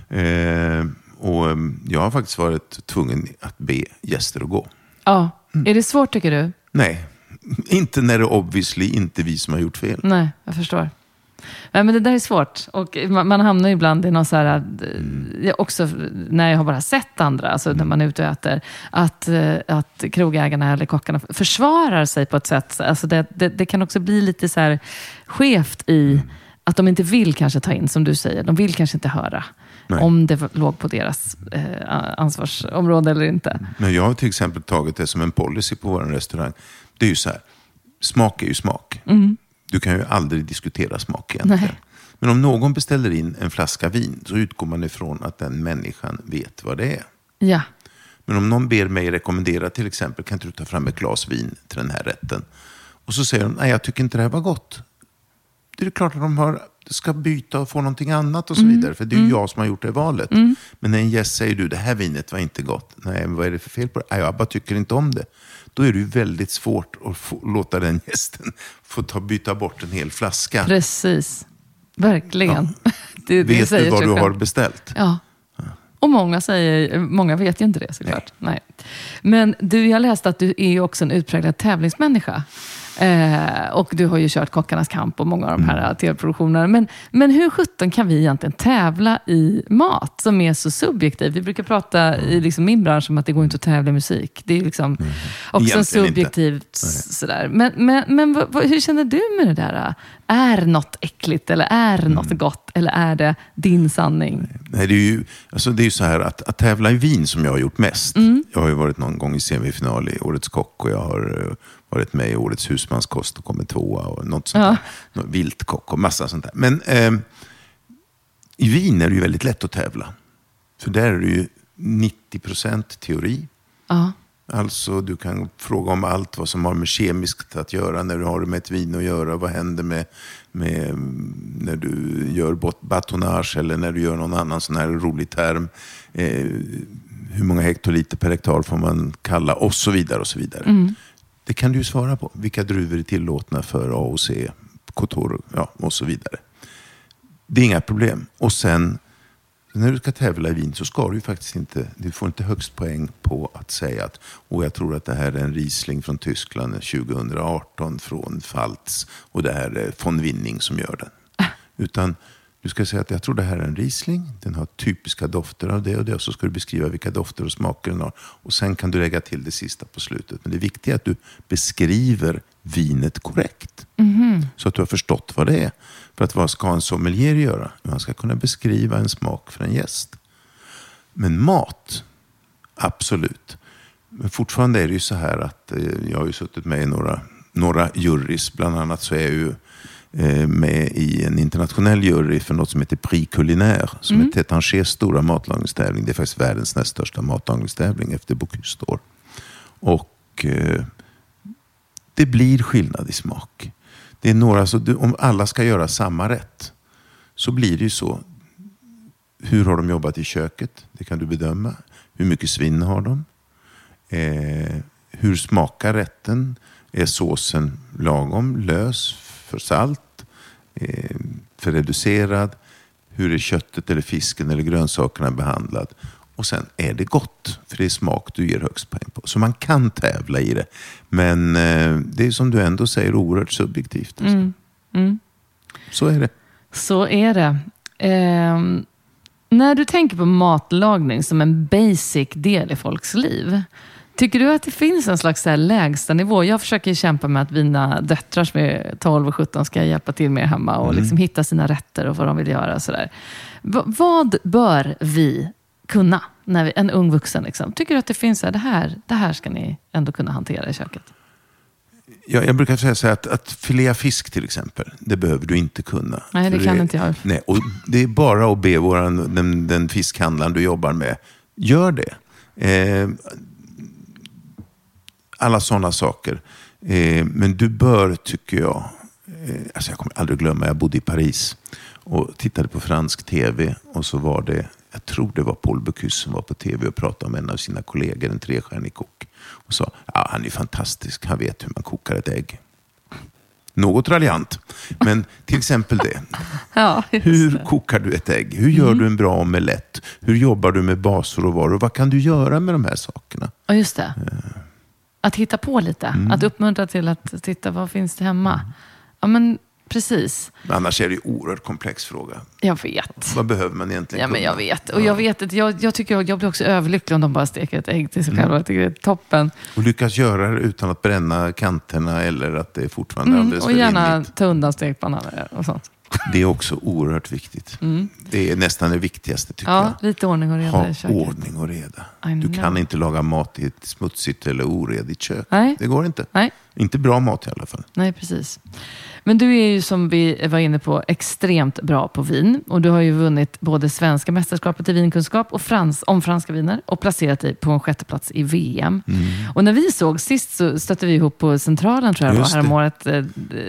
Eh, och eh, jag har faktiskt varit tvungen att be gäster att gå. ja. Mm. Är det svårt tycker du? Nej, inte när det obviously inte är vi som har gjort fel. Nej, jag förstår. Nej, men det där är svårt. Och man, man hamnar ibland i någon så här, eh, också när jag har bara sett andra, alltså när man är ute och äter, att, eh, att krogägarna eller kockarna försvarar sig på ett sätt. Alltså det, det, det kan också bli lite så här skevt i att de inte vill kanske ta in, som du säger, de vill kanske inte höra Nej. om det låg på deras eh, ansvarsområde eller inte. Men jag har till exempel tagit det som en policy på vår restaurang. Det är ju så här, smak är ju smak. Du kan ju aldrig diskutera smak egentligen. Mm. Nej. Men om någon beställer in en flaska vin så utgår man ifrån att den människan vet vad det är. Ja, Men om någon ber mig rekommendera till exempel, kan inte du ta fram ett glas vin till den här rätten? Och så säger de, nej jag tycker inte det här var gott. Det är klart att de har, ska byta och få någonting annat och så vidare. För det är ju jag som har gjort det valet. Men när en gäst säger, du det här vinet var inte gott. Nej, men vad är det för fel på det? Nej, jag bara tycker inte om det. Då är det ju väldigt svårt att få, låta den gästen få ta, byta bort en hel flaska. precis. Verkligen. Det, det Vet du vad du själv. har beställt? Ja. Och många, säger, många vet ju inte det såklart. Nej. Men du, jag läste att du är också en utpräglad tävlingsmänniska. Eh, och du har ju kört Kockarnas kamp och många av de här tv-produktionerna. Men, men hur sjutton kan vi egentligen tävla i mat som är så subjektiv? Vi brukar prata i liksom min bransch om att det går inte att tävla i musik. Det är liksom också Egentligen subjektivt s- sådär. Men, men, men vad, vad, hur känner du med det där? Är något äckligt eller är något gott? Eller är det din sanning? Nej, det är ju alltså det är så här att, att tävla i vin som jag har gjort mest. Jag har ju varit någon gång i semifinal i Årets Kock och jag har eh, varit med i Årets husmanskost och kommit tvåa och något sånt Ja. där. Viltkock och massa sånt där. Men eh, i vin är det ju väldigt lätt att tävla. För där är det ju 90% teori. Ja. Alltså du kan fråga om allt vad som har med kemiskt att göra när du har med ett vin att göra. Vad händer med, med mm, när du gör batonage eller när du gör någon annan sån här rolig term. Eh, hur många hektoliter per hektar får man kalla och så vidare. och så vidare. Det kan du svara på. Vilka druvor är tillåtna för A och C, Kotor ja, och så vidare. Det är inga problem. Och sen när du ska tävla i vin så ska du ju faktiskt inte, du får inte högst poäng på att säga att och jag tror att det här är en Riesling från Tyskland 2018 från Pfalz och det här är von Winning som gör den. Utan du ska säga att jag tror det här är en Riesling, den har typiska dofter av det och det och så ska du beskriva vilka dofter och smaker den har. Och sen kan du lägga till det sista på slutet. Men det viktiga är att du beskriver vinet korrekt. Så att du har förstått vad det är. För att vad ska en sommelier göra? Man ska kunna beskriva en smak för en gäst. Men mat, absolut. Men fortfarande är det ju så här att eh, jag har ju suttit med i några, några jurys. Bland annat så är jag ju med i en internationell jury för något som heter Prix Culinaire. Som är Tétangers stora matlagningstävling. Det är faktiskt världens näst största matlagningstävling efter Bocuse d'Or. Och eh, det blir skillnad i smak. Det är några, så du, om alla ska göra samma rätt så blir det ju så. Hur har de jobbat i köket? Det kan du bedöma. Hur mycket svinn har de? Eh, hur smakar rätten? Är såsen lagom, lös, för salt, eh, för reducerad? Hur är köttet eller fisken eller grönsakerna behandlad? Och sen är det gott, för det är smak du ger högst poäng på. Så man kan tävla i det. Men eh, det är som du ändå säger oerhört subjektivt. Alltså. Så är det. Så är det. Ehm, när du tänker på matlagning som en basic del i folks liv, tycker du att det finns en slags lägsta nivå? Jag försöker kämpa med att mina döttrar som är 12 och 17 ska hjälpa till mer hemma och liksom hitta sina rätter och vad de vill göra. Sådär. Va- vad bör vi kunna, när vi, en ung vuxen? Liksom? Tycker du att det finns här, det här, det här ska ni ändå kunna hantera i köket? Jag, jag brukar säga så här att, att filea fisk till exempel, det behöver du inte kunna. Nej, det kan inte jag. Nej, och det är bara att be våran, den, den fiskhandlaren du jobbar med, gör det. Eh, alla sådana saker. Eh, men du bör, tycker jag, eh, alltså jag kommer aldrig glömma, jag bodde i Paris och tittade på fransk tv och så var det, jag tror det var Paul Bocuse som var på tv och pratade om en av sina kollegor, en trestjärnig kock. Och sa, ja han är fantastisk, han vet hur man kokar ett ägg. Något raljant, men till exempel det. Ja, Hur det. Mm. kokar du ett ägg? Hur gör du en bra omelett? Hur jobbar du med basråvaror? Vad kan du göra med de här sakerna? Ja, just det. Att hitta på lite. Mm. Att uppmuntra till att titta, vad finns det hemma? Ja, men precis. Annars är det ju en oerhört komplex fråga. Jag vet. Vad behöver man egentligen Ja, men jag vet. Och jag vet att jag, jag tycker jag, jag blir också överlycklig om de bara steker ett ägg till sig själva. Jag tycker det är toppen. Och lyckas göra det utan att bränna kanterna eller att det är fortfarande Mm, alldeles och för gärna rimligt. ta undan stekpannan och sånt. Det är också oerhört viktigt. Det är nästan det viktigaste tycker Mm. Ja, lite ordning och jag. reda Ha i köket. ordning och reda. Du kan inte laga mat i ett smutsigt eller oredigt kök. Nej. Det går inte. Nej. Inte bra mat i alla fall. Nej, precis. Men du är ju som vi var inne på extremt bra på vin. Och du har ju vunnit både svenska mästerskapet i vinkunskap och frans, om franska viner och placerat dig på en sjätteplats i VM. Mm. Och när vi såg sist så stötte vi ihop på Centralen tror jag det var häromåret. eh,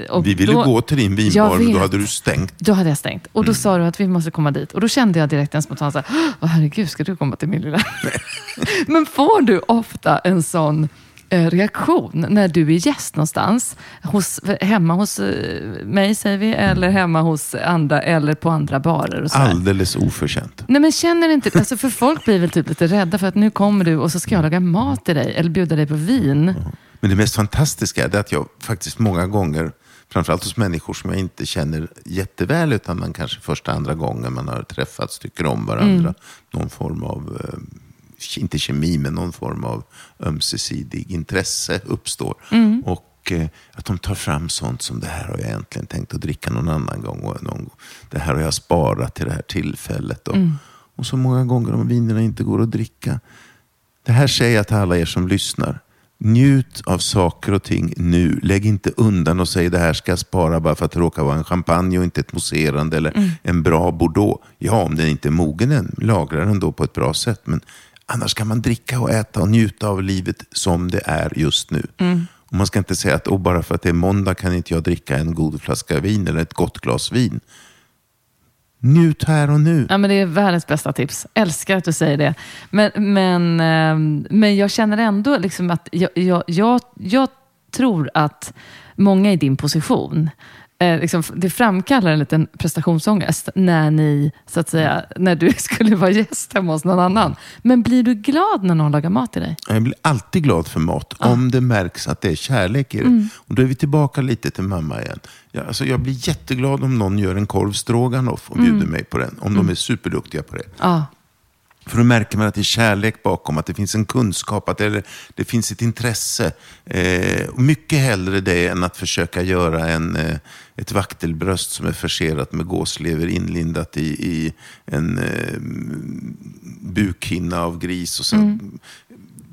Och Vi ville då, gå till din vinbar, men då hade du stängt. Då hade jag stängt. Och Mm. då sa du att vi måste komma dit. Och då kände jag direkt en spontan så här, herregud, ska du komma till min lilla... Men får du ofta en sån eh, reaktion när du är gäst någonstans? Hos, hemma hos eh, mig säger vi, eller hemma hos andra, eller på andra barer och så här. Alldeles oförtjänt. Nej men känner inte, alltså för folk blir väl typ lite rädda för att nu kommer du och så ska jag laga mat till dig eller bjuda dig på vin. Men det mest fantastiska är att jag faktiskt många gånger, framförallt hos människor som jag inte känner jätteväl, utan man kanske första, andra gången man har träffats tycker om varandra. Någon form av, eh, inte kemi, men någon form av ömsesidig intresse uppstår. Och eh, att de tar fram sånt som det här har jag egentligen tänkt att dricka någon annan gång. Och någon, det här har jag sparat till det här tillfället. Och, och så många gånger om vinerna inte går att dricka. Det här säger jag till alla er som lyssnar. Njut av saker och ting nu. Lägg inte undan och säg det här ska jag spara bara för att det råkar vara en champagne och inte ett mousserande eller en bra bordeaux. Ja, om den inte är mogen än, lagra den då på ett bra sätt. Men annars kan man dricka och äta och njuta av livet som det är just nu. Och man ska inte säga att oh, bara för att det är måndag kan inte jag dricka en god flaska vin eller ett gott glas vin. Njut här och nu. Ja, men det är världens bästa tips. Älskar att du säger det. Men, men, ehm, men jag känner ändå liksom att jag, jag, jag, jag tror att många i din position, eh, liksom, det framkallar en liten prestationsångest när, ni, så att säga, när du skulle vara gäst hemma hos någon annan. Men blir du glad när någon lagar mat till dig? Jag blir alltid glad för mat, om det märks att det är kärlek i det. Och då är vi tillbaka lite till mamma igen. Jag, alltså, jag blir jätteglad om någon gör en korv stroganoff och bjuder mig på den. Om de är superduktiga på det. Ja. För då märker man att det är kärlek bakom, att det finns en kunskap, att det, det finns ett intresse. Eh, mycket hellre det än att försöka göra en, eh, ett vaktelbröst som är förserat med gåslever inlindat i, i en eh, bukhinna av gris och sen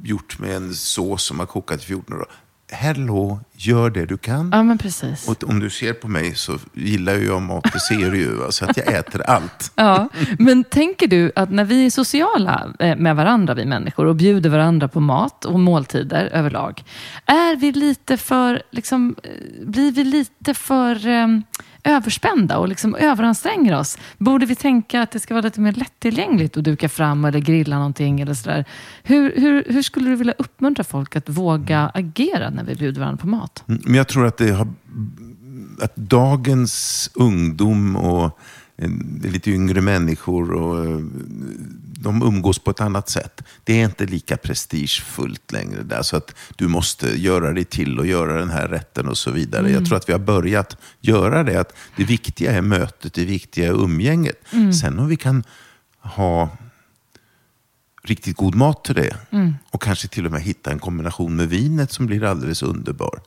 gjort med en sås som har kokat i 14 dagar. Hello, gör det du kan. ja, men precis. Och om du ser på mig så gillar ju jag mat, det ser du ju. Så att jag äter allt. Ja, men tänker du att när vi är sociala eh, med varandra, vi människor, och bjuder varandra på mat och måltider överlag, är vi lite för, liksom, eh, blir vi lite för eh, överspända och liksom överanstränger oss? Borde vi tänka att det ska vara lite mer lättillgängligt att duka fram eller grilla någonting eller sådär? Hur, hur, hur skulle du vilja uppmuntra folk att våga agera när vi bjuder varandra på mat? Mm, Men jag tror att, det har, att dagens ungdom och eh, lite yngre människor och, eh, de umgås på ett annat sätt. Det är inte lika prestigefullt längre. Där, så att du måste göra dig till och göra den här rätten och så vidare. Jag tror att vi har börjat göra det. Att det viktiga är mötet, det viktiga är umgänget. Sen om vi kan ha riktigt god mat till det och kanske till och med hitta en kombination med vinet som blir alldeles underbar.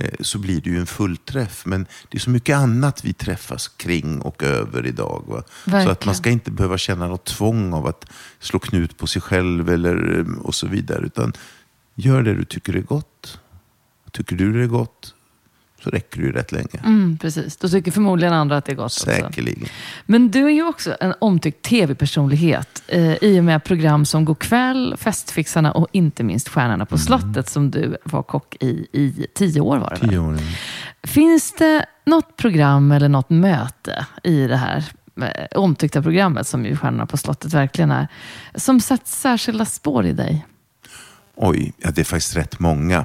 Eh, så blir det ju en fullträff. Men det är så mycket annat vi träffas kring och över idag. Så att man ska inte behöva känna något tvång av att slå knut på sig själv eller, eh, och så vidare. Utan gör det du tycker är gott. Tycker du det är gott så räcker det ju rätt länge. Mm, precis. Då tycker förmodligen andra att det är gott också. Säkerligen. Men du är ju också en omtyckt tv-personlighet eh, i och med program som God kväll, Festfixarna och inte minst Stjärnorna på slottet som du var kock i i tio år var det? Tio år. Finns det något program eller något möte i det här eh, omtyckta programmet som ju Stjärnorna på slottet verkligen är, som satt särskilda spår i dig? Oj, ja, det är faktiskt rätt många.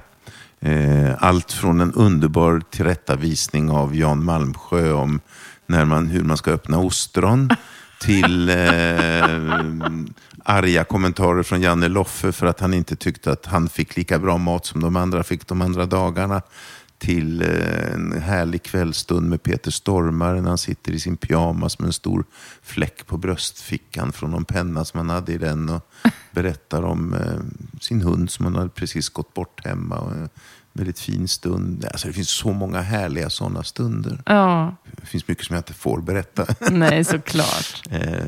Eh, allt från en underbar tillrättavisning av Jan Malmsjö om när man, hur man ska öppna ostron till eh, arga kommentarer från Janne Loffe för att han inte tyckte att han fick lika bra mat som de andra fick de andra dagarna. Till eh, en härlig kvällstund med Peter Stormare när han sitter i sin pyjamas med en stor fläck på bröstfickan från någon penna som han hade i den och berättar om eh, sin hund som han hade precis gått bort hemma. Och, en väldigt fin stund. Alltså, det finns så många härliga sådana stunder. Ja, Det finns mycket som jag inte får berätta. nej såklart. Eh,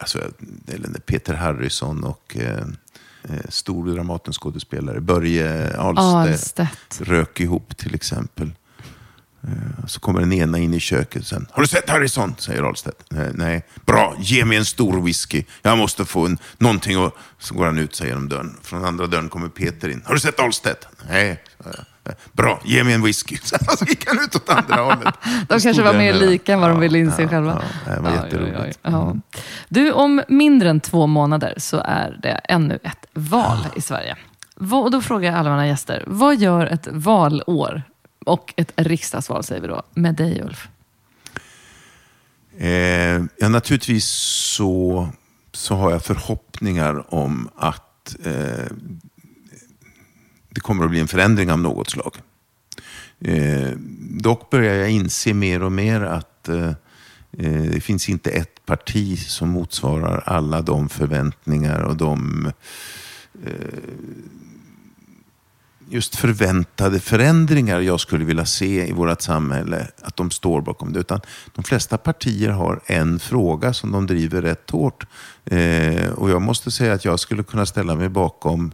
alltså, eller Peter Harrison och eh, eh, stor Dramatenskådespelare Börje Ahlstedt Ahlstedt. rök ihop till exempel. Eh, Så kommer den ena in i köket sen. Har du sett Harrison? säger Ahlstedt. "Eh, Nej. Bra, ge mig en stor whisky. Jag måste få en, någonting. Och... Så går han ut sig genom dörren. Från andra dörren kommer Peter in. Har du sett Ahlstedt? Nej. Sa jag. "Eh, Bra, ge mig en whisky. Så gick han ut åt andra hållet. De kanske var mer lika än vad de ville inse ja, själva. Ja, det var Oj, jätteroligt. Ja. Du, om mindre än två månader så är det ännu ett val i Sverige. Och då frågar jag alla mina gäster, vad gör ett valår och ett riksdagsval, säger vi då, med dig Ulf? Eh, ja, naturligtvis så, så har jag förhoppningar om att eh, det kommer att bli en förändring av något slag. Eh, dock börjar jag inse mer och mer att eh, eh, det finns inte ett parti som motsvarar alla de förväntningar och de eh, just förväntade förändringar jag skulle vilja se i vårt samhälle, att de står bakom det. Utan de flesta partier har en fråga som de driver rätt hårt. Eh, och jag måste säga att jag skulle kunna ställa mig bakom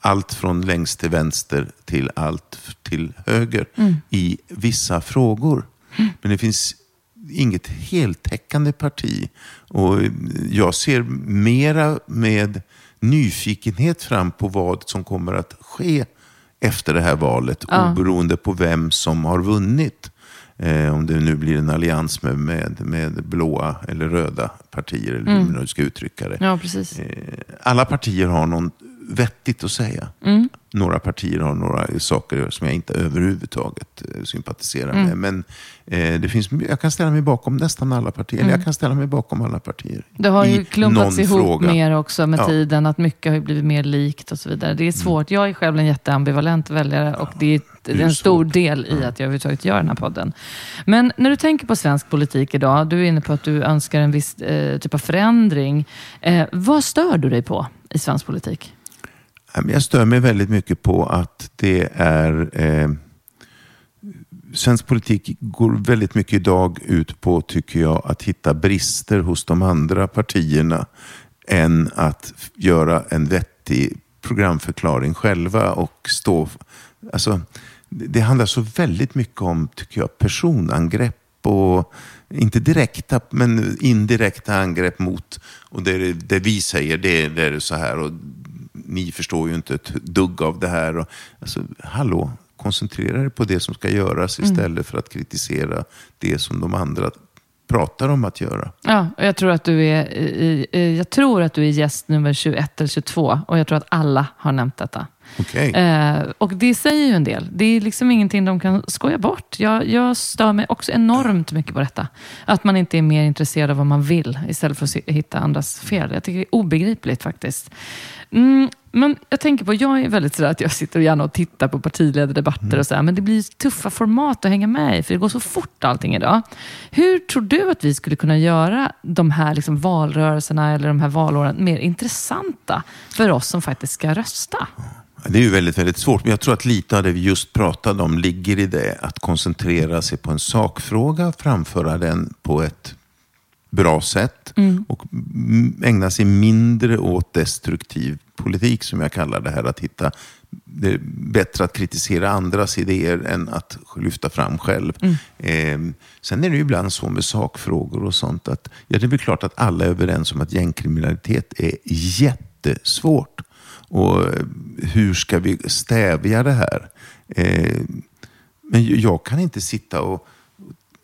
allt från längst till vänster till allt till höger mm. i vissa frågor. Mm. Men det finns inget heltäckande parti. Och jag ser mera med nyfikenhet fram på vad som kommer att ske efter det här valet, ja. oberoende på vem som har vunnit. Eh, om det nu blir en allians med, med, med blåa eller röda partier, eller mm. hur man ska uttrycka det. Ja, precis. Eh, alla partier har någon vettigt att säga. Mm. Några partier har några saker som jag inte överhuvudtaget eh, sympatiserar mm. med. Men eh, det finns, jag kan ställa mig bakom nästan alla partier. Mm. Eller jag kan ställa mig bakom alla partier. Det har ju klumpats ihop fråga. mer också med ja. tiden. Att mycket har blivit mer likt och så vidare. Det är mm. svårt. Jag är själv en jätteambivalent väljare och det är, det är en stor del i att jag överhuvudtaget gör den här podden. Men när du tänker på svensk politik idag. Du är inne på att du önskar en viss eh, typ av förändring. Eh, vad stör du dig på i svensk politik? Jag stör mig väldigt mycket på att det är... Eh, svensk politik går väldigt mycket idag ut på, tycker jag, att hitta brister hos de andra partierna än att göra en vettig programförklaring själva och stå... Alltså, det handlar så väldigt mycket om, tycker jag, personangrepp och inte direkta, men indirekta angrepp mot, och det, det vi säger, det, det är så här. Och ni förstår ju inte ett dugg av det här. Och, alltså, hallå, koncentrera er på det som ska göras mm. istället mm. för att kritisera det som de andra pratar om att göra. Ja, och jag tror att du är, jag tror att du är gäst nummer 21 eller 22 och jag tror att alla har nämnt detta. Okay. Eh, och det säger ju en del. Det är liksom ingenting de kan skoja bort. Jag, jag stör mig också enormt mycket på detta. Att man inte är mer intresserad av vad man vill istället för att hitta andras fel. Jag tycker det är obegripligt faktiskt. Mm, men jag tänker på, jag är väldigt sådär att jag sitter gärna och tittar på partiledardebatter mm. och så men det blir tuffa format att hänga med i, för det går så fort allting idag. Hur tror du att vi skulle kunna göra de här liksom valrörelserna eller de här valåren mer intressanta för oss som faktiskt ska rösta? Det är ju väldigt, väldigt svårt, men jag tror att lite av det vi just pratade om ligger i det att koncentrera sig på en sakfråga, framföra den på ett bra sätt mm. och ägna sig mindre åt destruktiv politik som jag kallar det här. Att hitta, det är bättre att kritisera andras idéer än att lyfta fram själv. Mm. Eh, sen är det ju ibland så med sakfrågor och sånt att ja, det är väl klart att alla är överens om att gängkriminalitet är jättesvårt. Och hur ska vi stävja det här? Eh, men jag kan inte sitta och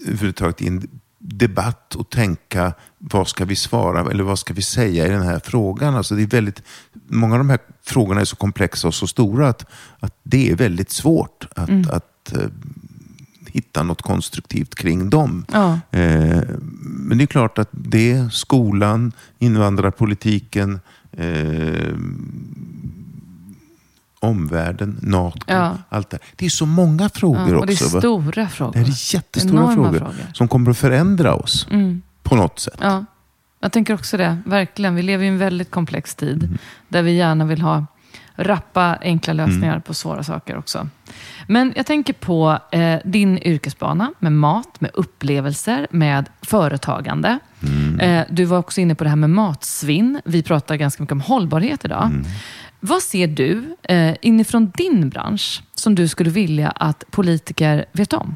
överhuvudtaget i en debatt och tänka vad ska vi svara eller vad ska vi säga i den här frågan. Alltså det är väldigt, många av de här frågorna är så komplexa och så stora att, att det är väldigt svårt att, mm. att uh, hitta något konstruktivt kring dem. Ja. Uh, men det är klart att det, skolan, invandrarpolitiken, uh, omvärlden, NATO, ja. allt det Det är så många frågor ja, och också. Det är stora va? frågor. Det är jättestora frågor, frågor, som kommer att förändra oss mm. på något sätt. Ja. Jag tänker också det, verkligen. Vi lever i en väldigt komplex tid mm. där vi gärna vill ha rappa, enkla lösningar mm. på svåra saker också. Men jag tänker på eh, din yrkesbana med mat, med upplevelser, med företagande. Mm. Eh, du var också inne på det här med matsvinn. Vi pratar ganska mycket om hållbarhet idag. Mm. Vad ser du eh, inifrån din bransch som du skulle vilja att politiker vet om?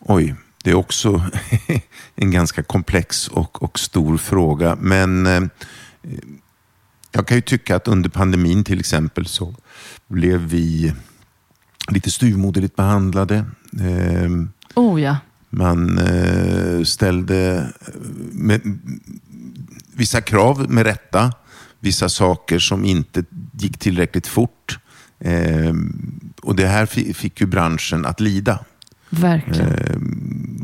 Oj, det är också en ganska komplex och, och stor fråga. Men eh, jag kan ju tycka att under pandemin till exempel så blev vi lite styrmoderligt behandlade. Eh, oh ja. Man eh, ställde med, vissa krav med rätta vissa saker som inte gick tillräckligt fort. Eh, och det här fick ju branschen att lida. Verkligen. Eh,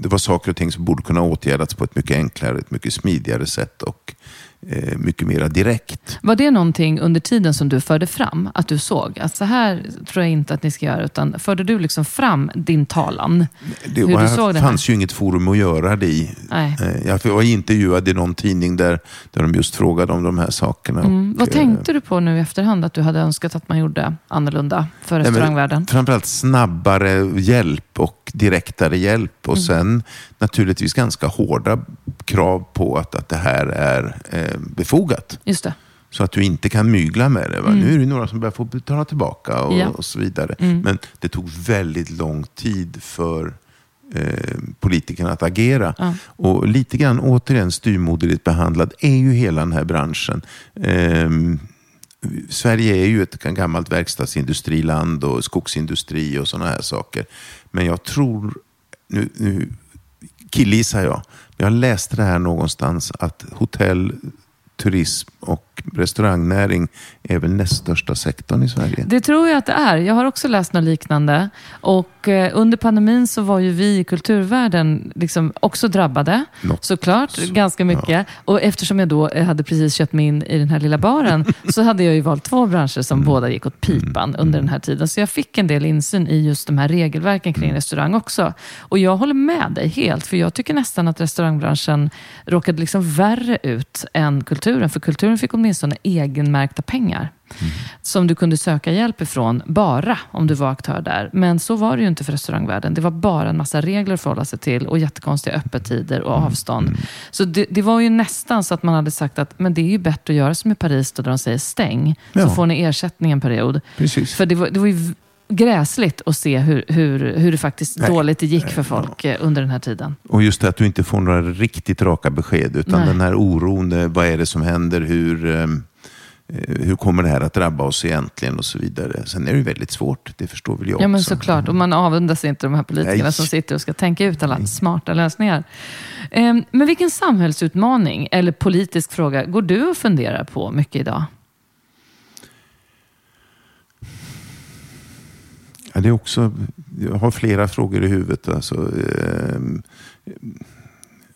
det var saker och ting som borde kunna åtgärdas på ett mycket enklare, ett mycket smidigare sätt. Och mycket mera direkt. Var det någonting under tiden som du förde fram, att du såg att så här tror jag inte att ni ska göra, utan förde du liksom fram din talan? Det Hur var, du såg det fanns ju inget forum att göra det i. Nej. Eh, Jag var intervjuad i någon tidning där, där de just frågade om de här sakerna. Mm. Och, Vad eh, tänkte du på nu i efterhand att du hade önskat att man gjorde annorlunda för Nej, restaurangvärlden? Framförallt snabbare hjälp och direktare hjälp. Mm. Och sen naturligtvis ganska hårda krav på att, att det här är eh, befogat. Just det. Så att du inte kan mygla med det. Va? Nu är det några som börjar få betala tillbaka och, Mm. Ja. och så vidare. Mm. Men det tog väldigt lång tid för eh, politikerna att agera. Ja. Och lite grann återigen styrmoderligt behandlad är ju hela den här branschen. Ehm, Sverige är ju ett gammalt verkstadsindustriland och skogsindustri och sådana här saker. Men jag tror, nu, nu killgissar jag, jag läste det här någonstans att hotell, turism och restaurangnäring är väl näst största sektorn i Sverige. Det tror jag att det är. Jag har också läst något liknande. Och eh, under pandemin så var ju vi i kulturvärlden liksom också drabbade. Något Såklart, så- ganska mycket. Och eftersom jag då eh, hade precis köpt mig in i den här lilla baren så hade jag ju valt två branscher som båda gick åt pipan under den här tiden. Så jag fick en del insyn i just de här regelverken kring restaurang också. Och jag håller med dig helt, för jag tycker nästan att restaurangbranschen råkade liksom värre ut än kulturen. För kulturen fick åtminstone egenmärkta pengar. Som du kunde söka hjälp ifrån bara om du var aktör där. Men så var det ju inte för restaurangvärlden. Det var bara en massa regler att förhålla sig till och jättekonstiga öppettider och avstånd. Så det, det var ju nästan så att man hade sagt att men det är ju bättre att göra som i Paris då, där de säger stäng. Ja. Så får ni ersättning en period. Precis. För det var, det var ju gräsligt att se hur, hur, hur det faktiskt Nej. dåligt det gick för folk eh, under den här tiden. Och just det att du inte får några riktigt raka besked, utan Nej. den här oron, eh, vad är det som händer, hur, eh, eh, hur kommer det här att drabba oss egentligen och så vidare. Sen är det ju väldigt svårt, det förstår väl jag Ja, men också. såklart. Och man avundas inte de här politikerna Nej. som sitter och ska tänka ut alla smarta lösningar. Ehm, Men vilken samhällsutmaning eller politisk fråga går du och funderar på mycket idag? Ja, det är också, jag har flera frågor i huvudet. Alltså, eh,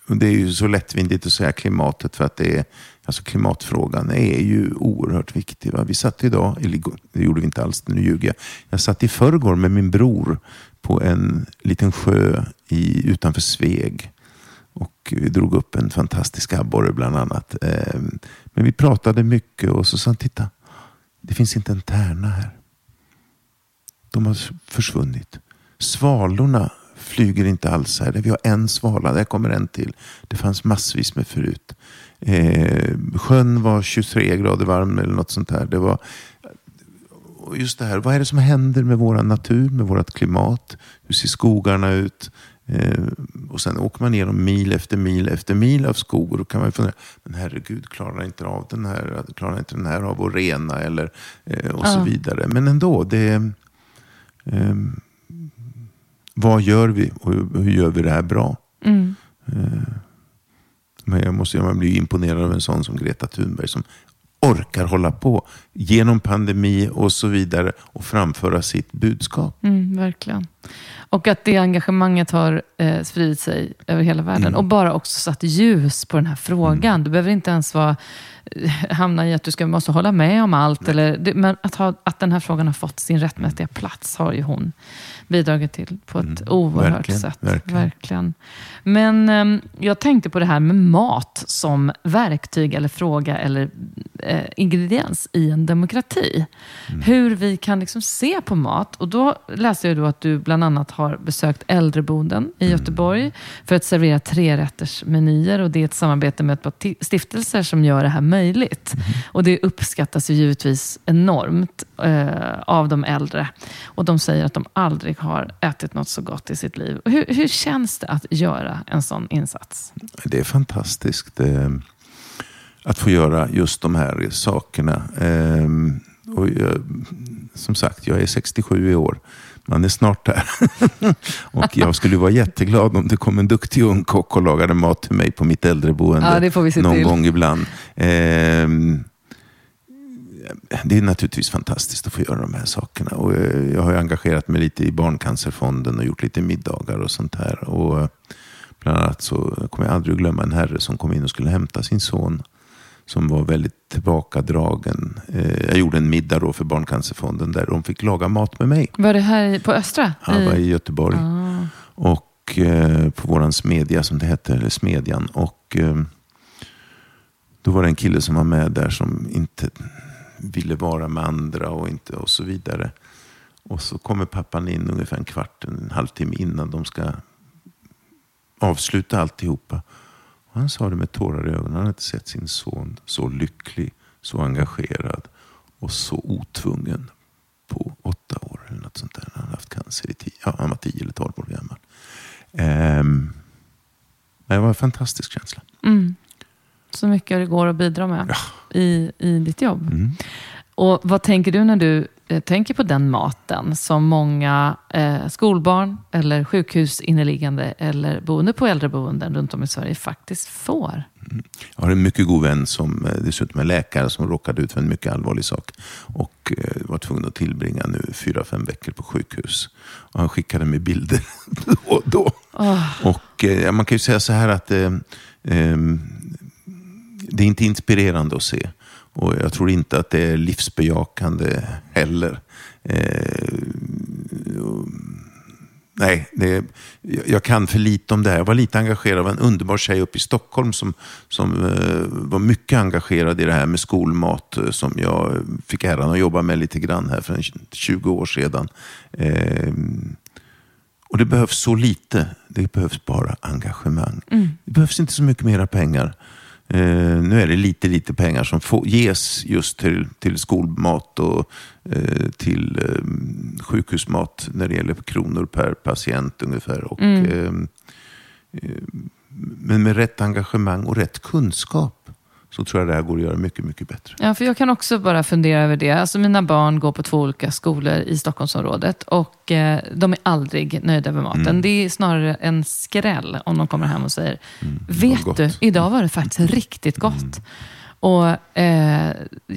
det är ju så lättvindigt att säga klimatet för att det är, alltså klimatfrågan är ju oerhört viktig. Va? Vi satt idag, eller det gjorde vi inte alls, nu ljuger jag. Jag satt i förrgår med min bror på en liten sjö i, utanför Sveg. Och vi drog upp en fantastisk abborre bland annat. Eh, Men vi pratade mycket och så sa han, titta, det finns inte en tärna här. De har försvunnit. Svalorna flyger inte alls här. Vi har en svala, där kommer en till. Det fanns massvis med förut. Eh, sjön var 23 grader varm eller något sånt där. Det var, och just det här, vad är det som händer med vår natur, med vårt klimat? Hur ser skogarna ut? Eh, och sen åker man igenom mil efter mil efter mil av skog och då kan man fundera, men herregud, klarar inte av den här, klarar inte den här av att rena eller eh, och så Ja. vidare. Men ändå, det Ehm, vad gör vi och hur, gör vi det här bra? Mm. Men jag måste man blir imponerad av en sån som Greta Thunberg som orkar hålla på genom pandemi och så vidare och framföra sitt budskap. Mm, verkligen. Och att det engagemanget har eh, spridit sig över hela världen. Och bara också satt ljus på den här frågan. Du behöver inte ens vara, eh, hamna i att du ska, måste hålla med om allt. Eller, det, men att, ha, att den här frågan har fått sin rättmätiga plats har ju hon bidragit till på ett oerhört verkligen, sätt. verkligen. Men ehm, jag tänkte på det här med mat som verktyg eller fråga eller eh, ingrediens i en demokrati. Hur vi kan liksom se på mat. Och då läste jag då att du bland annat har besökt äldreboenden i Göteborg för att servera trerättersmenyer. Och det är ett samarbete med ett par ti- stiftelser som gör det här möjligt. Och det uppskattas ju givetvis enormt eh, av de äldre. Och de säger att de aldrig har ätit något så gott i sitt liv. Hur, hur känns det att göra en sån insats? Det är fantastiskt eh, att få göra just de här sakerna. Ehm, och jag, som sagt, jag är 67 i år. Man är snart där. och jag skulle vara jätteglad om det kom en duktig ung kock och lagade mat till mig på mitt äldreboende. Ja, någon till. gång ibland. Ehm, det är naturligtvis fantastiskt att få göra de här sakerna. Och eh, jag har engagerat mig lite i Barncancerfonden och gjort lite middagar och sånt här. Och eh, bland annat så kommer jag aldrig att glömma en herre som kom in och skulle hämta sin son som var väldigt tillbakadragen. Eh, jag gjorde en middag då för Barncancerfonden där de fick laga mat med mig. Var det här på Östra? Han var i Göteborg. Ah. Och eh, på våran smedja som det hette, eller Smedjan. Och eh, då var det en kille som var med där som inte ville vara med andra och, inte, och så vidare. Och så kommer pappan in ungefär en kvart, en halvtimme innan de ska avsluta alltihopa. Han sa det med tårar i ögonen. Han hade sett sin son så lycklig, så engagerad och så otvungen på åtta år eller något sånt där. Han hade haft cancer i tio, ja, han var tio eller tolv år gammal. Um, det var en fantastisk känsla. Mm. Så mycket det går att bidra med Ja. i, i ditt jobb. Mm. Och vad tänker du när du tänker på den maten som många eh, skolbarn eller sjukhusinneliggande eller boende på äldreboenden runt om i Sverige faktiskt får? Jag har en mycket god vän som eh, dessutom är läkare som råkade ut för en mycket allvarlig sak och eh, var tvungen att tillbringa nu fyra, fem veckor på sjukhus. Och han skickade mig bilder då och då. Och eh, man kan ju säga så här att eh, ehm, det är inte inspirerande att se. Och jag tror inte att det är livsbejakande heller. Eh, Nej, det, jag kan för lite om det här. Jag var lite engagerad. Var en underbar tjej uppe i Stockholm som, som eh, var mycket engagerad i det här med skolmat eh, som jag fick äran att jobba med lite grann här för en 20 år sedan. Eh, och det behövs så lite. Det behövs bara engagemang. Det behövs inte så mycket mera pengar. Eh, nu är det lite, lite pengar som får, ges just till, till skolmat och eh, till eh, sjukhusmat när det gäller kronor per patient ungefär. Och, eh, eh, men med rätt engagemang och rätt kunskap så tror jag det här går att göra mycket, mycket bättre. Ja, för jag kan också bara fundera över det. Alltså mina barn går på två olika skolor i Stockholmsområdet och eh, de är aldrig nöjda med maten. Mm. Det är snarare en skräll om de kommer hem och säger, vet gott." du, idag var det faktiskt riktigt gott. Och eh,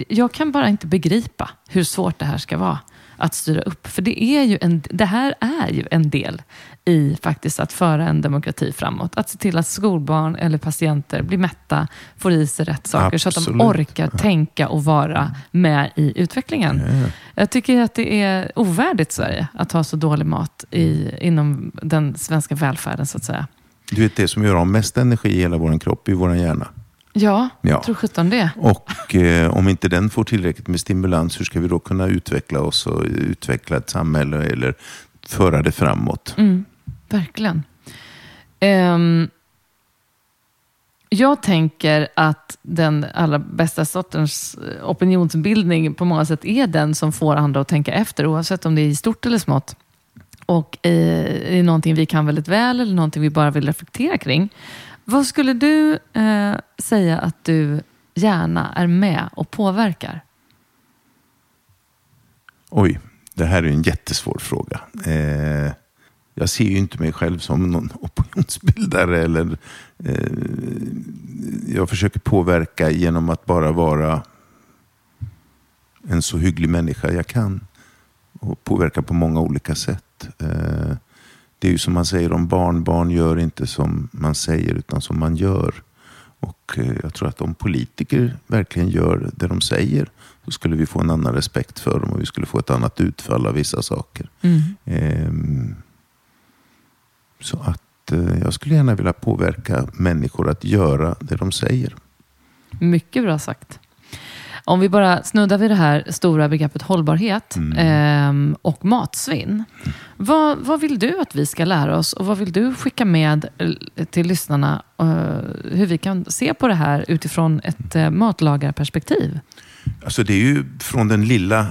jag kan bara inte begripa hur svårt det här ska vara att styra upp. För det, är ju en, det här är ju en del i faktiskt att föra en demokrati framåt. Att se till att skolbarn eller patienter blir mätta, får i sig rätt saker så att de Absolut. orkar tänka och vara med i utvecklingen. Jag tycker att det är ovärdigt Sverige att ha så dålig mat i, inom den svenska välfärden så att säga. Du vet, det som gör av mest energi i hela vår kropp är vår hjärna. Ja, Ja. tror sjutton det. Och eh, om inte den får tillräckligt med stimulans, hur ska vi då kunna utveckla oss och utveckla ett samhälle eller föra det framåt? Mm, verkligen. Ehm, jag tänker att den allra bästa sortens eh, opinionsbildning på många sätt är den som får andra att tänka efter, oavsett om det är i stort eller smått. Och eh, är någonting vi kan väldigt väl eller någonting vi bara vill reflektera kring. Vad skulle du eh, säga att du gärna är med och påverkar? Oj, det här är en jättesvår fråga. Eh, jag ser ju inte mig själv som någon opinionsbildare. Eller, eh, jag försöker påverka genom att bara vara en så hygglig människa jag kan. Och påverka på många olika sätt. Eh, det är ju som man säger om barn. Barn gör inte som man säger utan som man gör. Och eh, jag tror att om politiker verkligen gör det de säger så skulle vi få en annan respekt för dem och vi skulle få ett annat utfall av vissa saker. Ehm, så att eh, jag skulle gärna vilja påverka människor att göra det de säger. Mycket bra sagt. Om vi bara snuddar vid det här stora begreppet hållbarhet ehm, och matsvinn. Vad, vad vill du att vi ska lära oss och vad vill du skicka med eh, till lyssnarna eh, hur vi kan se på det här utifrån ett uh, matlagarperspektiv? Alltså det är ju från den lilla,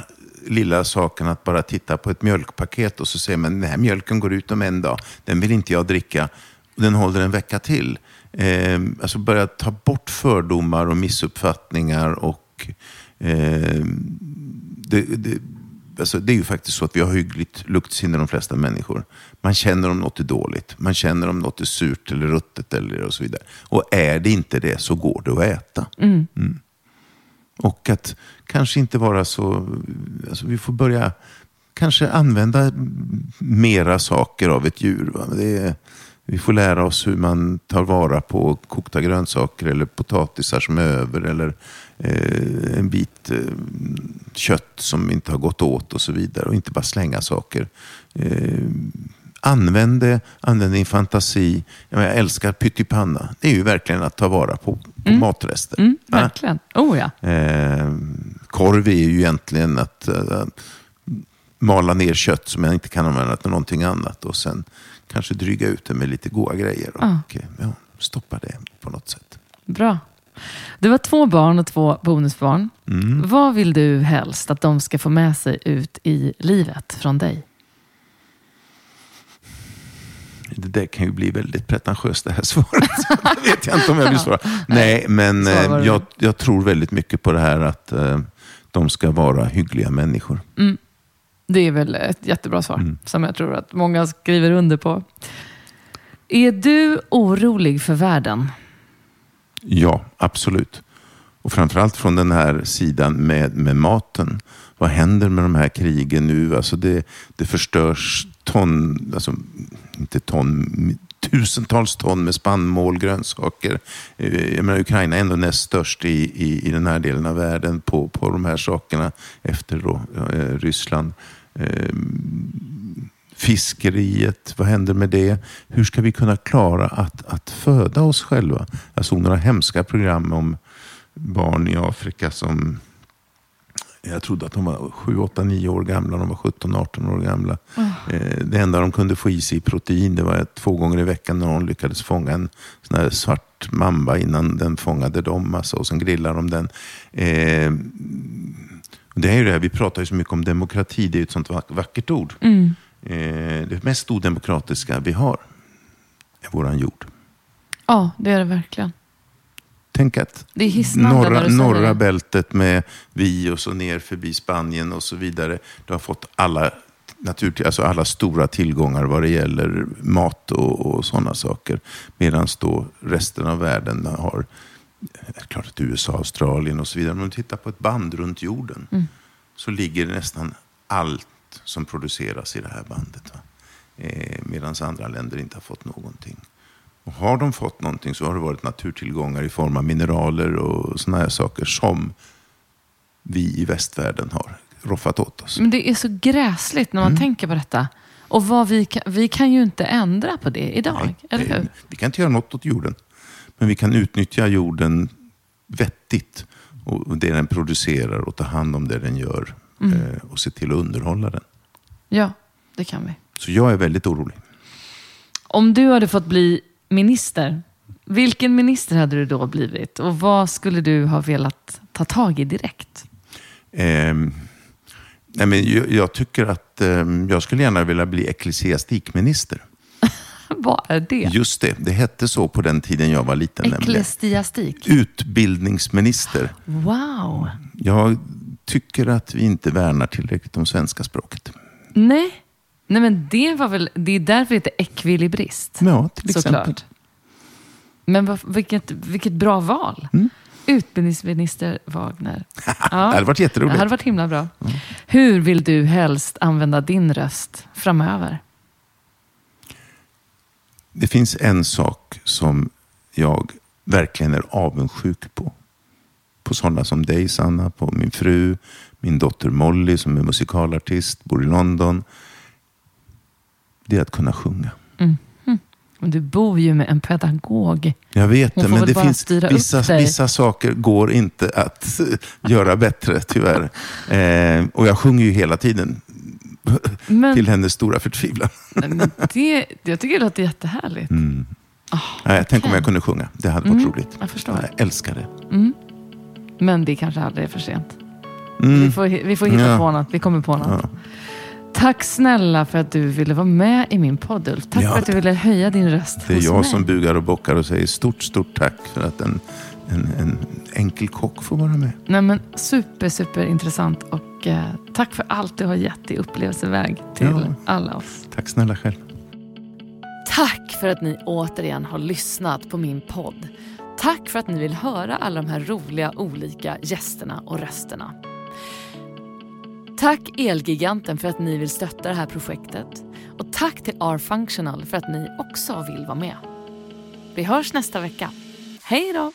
lilla saken att bara titta på ett mjölkpaket och så säger man den här mjölken går ut om en dag. Den vill inte jag dricka. Den håller en vecka till. Eh, alltså börja ta bort fördomar och missuppfattningar. och eh, det, det, alltså det är ju faktiskt så att vi har hyggligt luktsinne de flesta människor. Man känner om något är dåligt. Man känner om något är surt eller ruttet eller och så vidare. Och är det inte det så går det att äta. Mm. Och att kanske inte vara så... Alltså vi får börja kanske använda mera saker av ett djur. Är, Vi får lära oss hur man tar vara på kokta grönsaker eller potatisar som är över eller en bit eh, kött som inte har gått åt och så vidare. Och inte bara slänga saker. Eh, använd det, använd din fantasi. Jag, älskar pyttipanna. Det är ju verkligen att ta vara på, på matrester. Mm, verkligen. Oh ja. Eh, korv är ju egentligen att eh, mala ner kött som jag inte kan använda till någonting annat och sen kanske dryga ut det med lite goda grejer och Ja. eh, ja, stoppa det på något sätt. Bra. Du har två barn och två bonusbarn. Mm. Vad vill du helst att de ska få med sig ut i livet från dig? Det där kan ju bli väldigt pretentiöst det här svaret. det vet jag inte om jag vill svara. Nej, men eh, jag, jag tror väldigt mycket på det här att eh, de ska vara hyggliga människor. Det är väl ett jättebra svar Mm. som jag tror att många skriver under på. Är du orolig för världen? Ja, absolut. Och framförallt från den här sidan med, med maten. Vad händer med de här krigen nu? Alltså det, det förstörs ton, alltså inte ton, tusentals ton med spannmål, grönsaker. Eh, jag menar, Ukraina är ändå näst störst i, i, i den här delen av världen på, på de här sakerna efter då, eh, Ryssland. Eh, fiskeriet, vad händer med det? Hur ska vi kunna klara att, att föda oss själva? Jag såg några hemska program om barn i Afrika som jag trodde att de var 7, 8, 9 år gamla. De var 17, 18 år gamla. Eh, Det enda de kunde få i sig i protein det var två gånger i veckan när någon lyckades fånga en sån här svart mamba innan den fångade dem. Alltså, och sen grillade de den. Eh, det är ju det här, vi pratar ju så mycket om demokrati. Det är ju ett sånt vack- vackert ord. Mm. Eh, det mest odemokratiska vi har är våran jord. Ja, det är det verkligen. Tänk att norra, norra bältet med vi och så ner förbi Spanien och så vidare. Du har fått alla, natur, alltså alla stora tillgångar vad det gäller mat och, och sådana saker. Medan då resten av världen har, klart att USA, Australien och så vidare. Men om du tittar på ett band runt jorden så ligger nästan allt som produceras i det här bandet. Eh, Medan andra länder inte har fått någonting. Och har de fått någonting så har det varit naturtillgångar i form av mineraler och sådana här saker som vi i västvärlden har roffat åt oss. Men det är så gräsligt när man Mm. tänker på detta. Och vad vi, kan, vi kan ju inte ändra på det idag, Nej, eller det- hur? Vi kan inte göra något åt jorden. Men vi kan utnyttja jorden vettigt. Och det den producerar och ta hand om det den gör. Mm. eh, Och se till att underhålla den. Ja, det kan vi. Så jag är väldigt orolig. Om du hade fått bli minister, vilken minister hade du då blivit? Och vad skulle du ha velat ta tag i direkt? Ehm, nej men jag, jag tycker att ehm, jag skulle gärna vilja bli ecklesiastikminister. vad är det? Just det, det hette så på den tiden jag var liten. nämligen. Eklesiastik. Utbildningsminister. Wow. Jag tycker att vi inte värnar tillräckligt om svenska språket. Nej. Nej, men det var väl, det är därför det heter ekvilibrist. Ja, till exempel. Såklart. Men vad, vilket, vilket bra val. Mm. Utbildningsminister Wagner. Ja. Det hade varit Det jätteroligt. hade varit himla bra. Hur vill du helst använda din röst framöver? Det finns en sak som jag verkligen är avundsjuk på. På sådana som dig, Sanna, på min fru, min dotter Molly som är musikalartist, bor i London. Det är att kunna sjunga. Men du bor ju med en pedagog. Jag vet det, men det finns vissa, vissa saker går inte att göra bättre, tyvärr. Eh, och jag sjunger ju hela tiden. Men, Till hennes stora förtvivlan. Nej, men det, jag tycker det låter jättehärligt. Mm. Ah, Nej, Tänk om jag kunde sjunga. Det hade varit Mm, roligt. jag förstår. Jag älskar det. Men det kanske aldrig är för sent. Mm. Vi, får, vi får hitta Ja. på något. Vi kommer på något. Ja. Tack snälla för att du ville vara med i min podd Ulf. Tack Ja, för att du ville höja din röst Det är hos jag mig. som bugar och bockar och säger stort, stort tack för att en, en, en enkel kock får vara med. Nej, men super, super intressant och eh, tack för allt du har gett i upplevelseväg till Ja. alla oss. Tack snälla själv. Tack för att ni återigen har lyssnat på min podd. Tack för att ni vill höra alla de här roliga olika gästerna och rösterna. Tack Elgiganten för att ni vill stötta det här projektet. Och tack till R-Functional för att ni också vill vara med. Vi hörs nästa vecka. Hej då!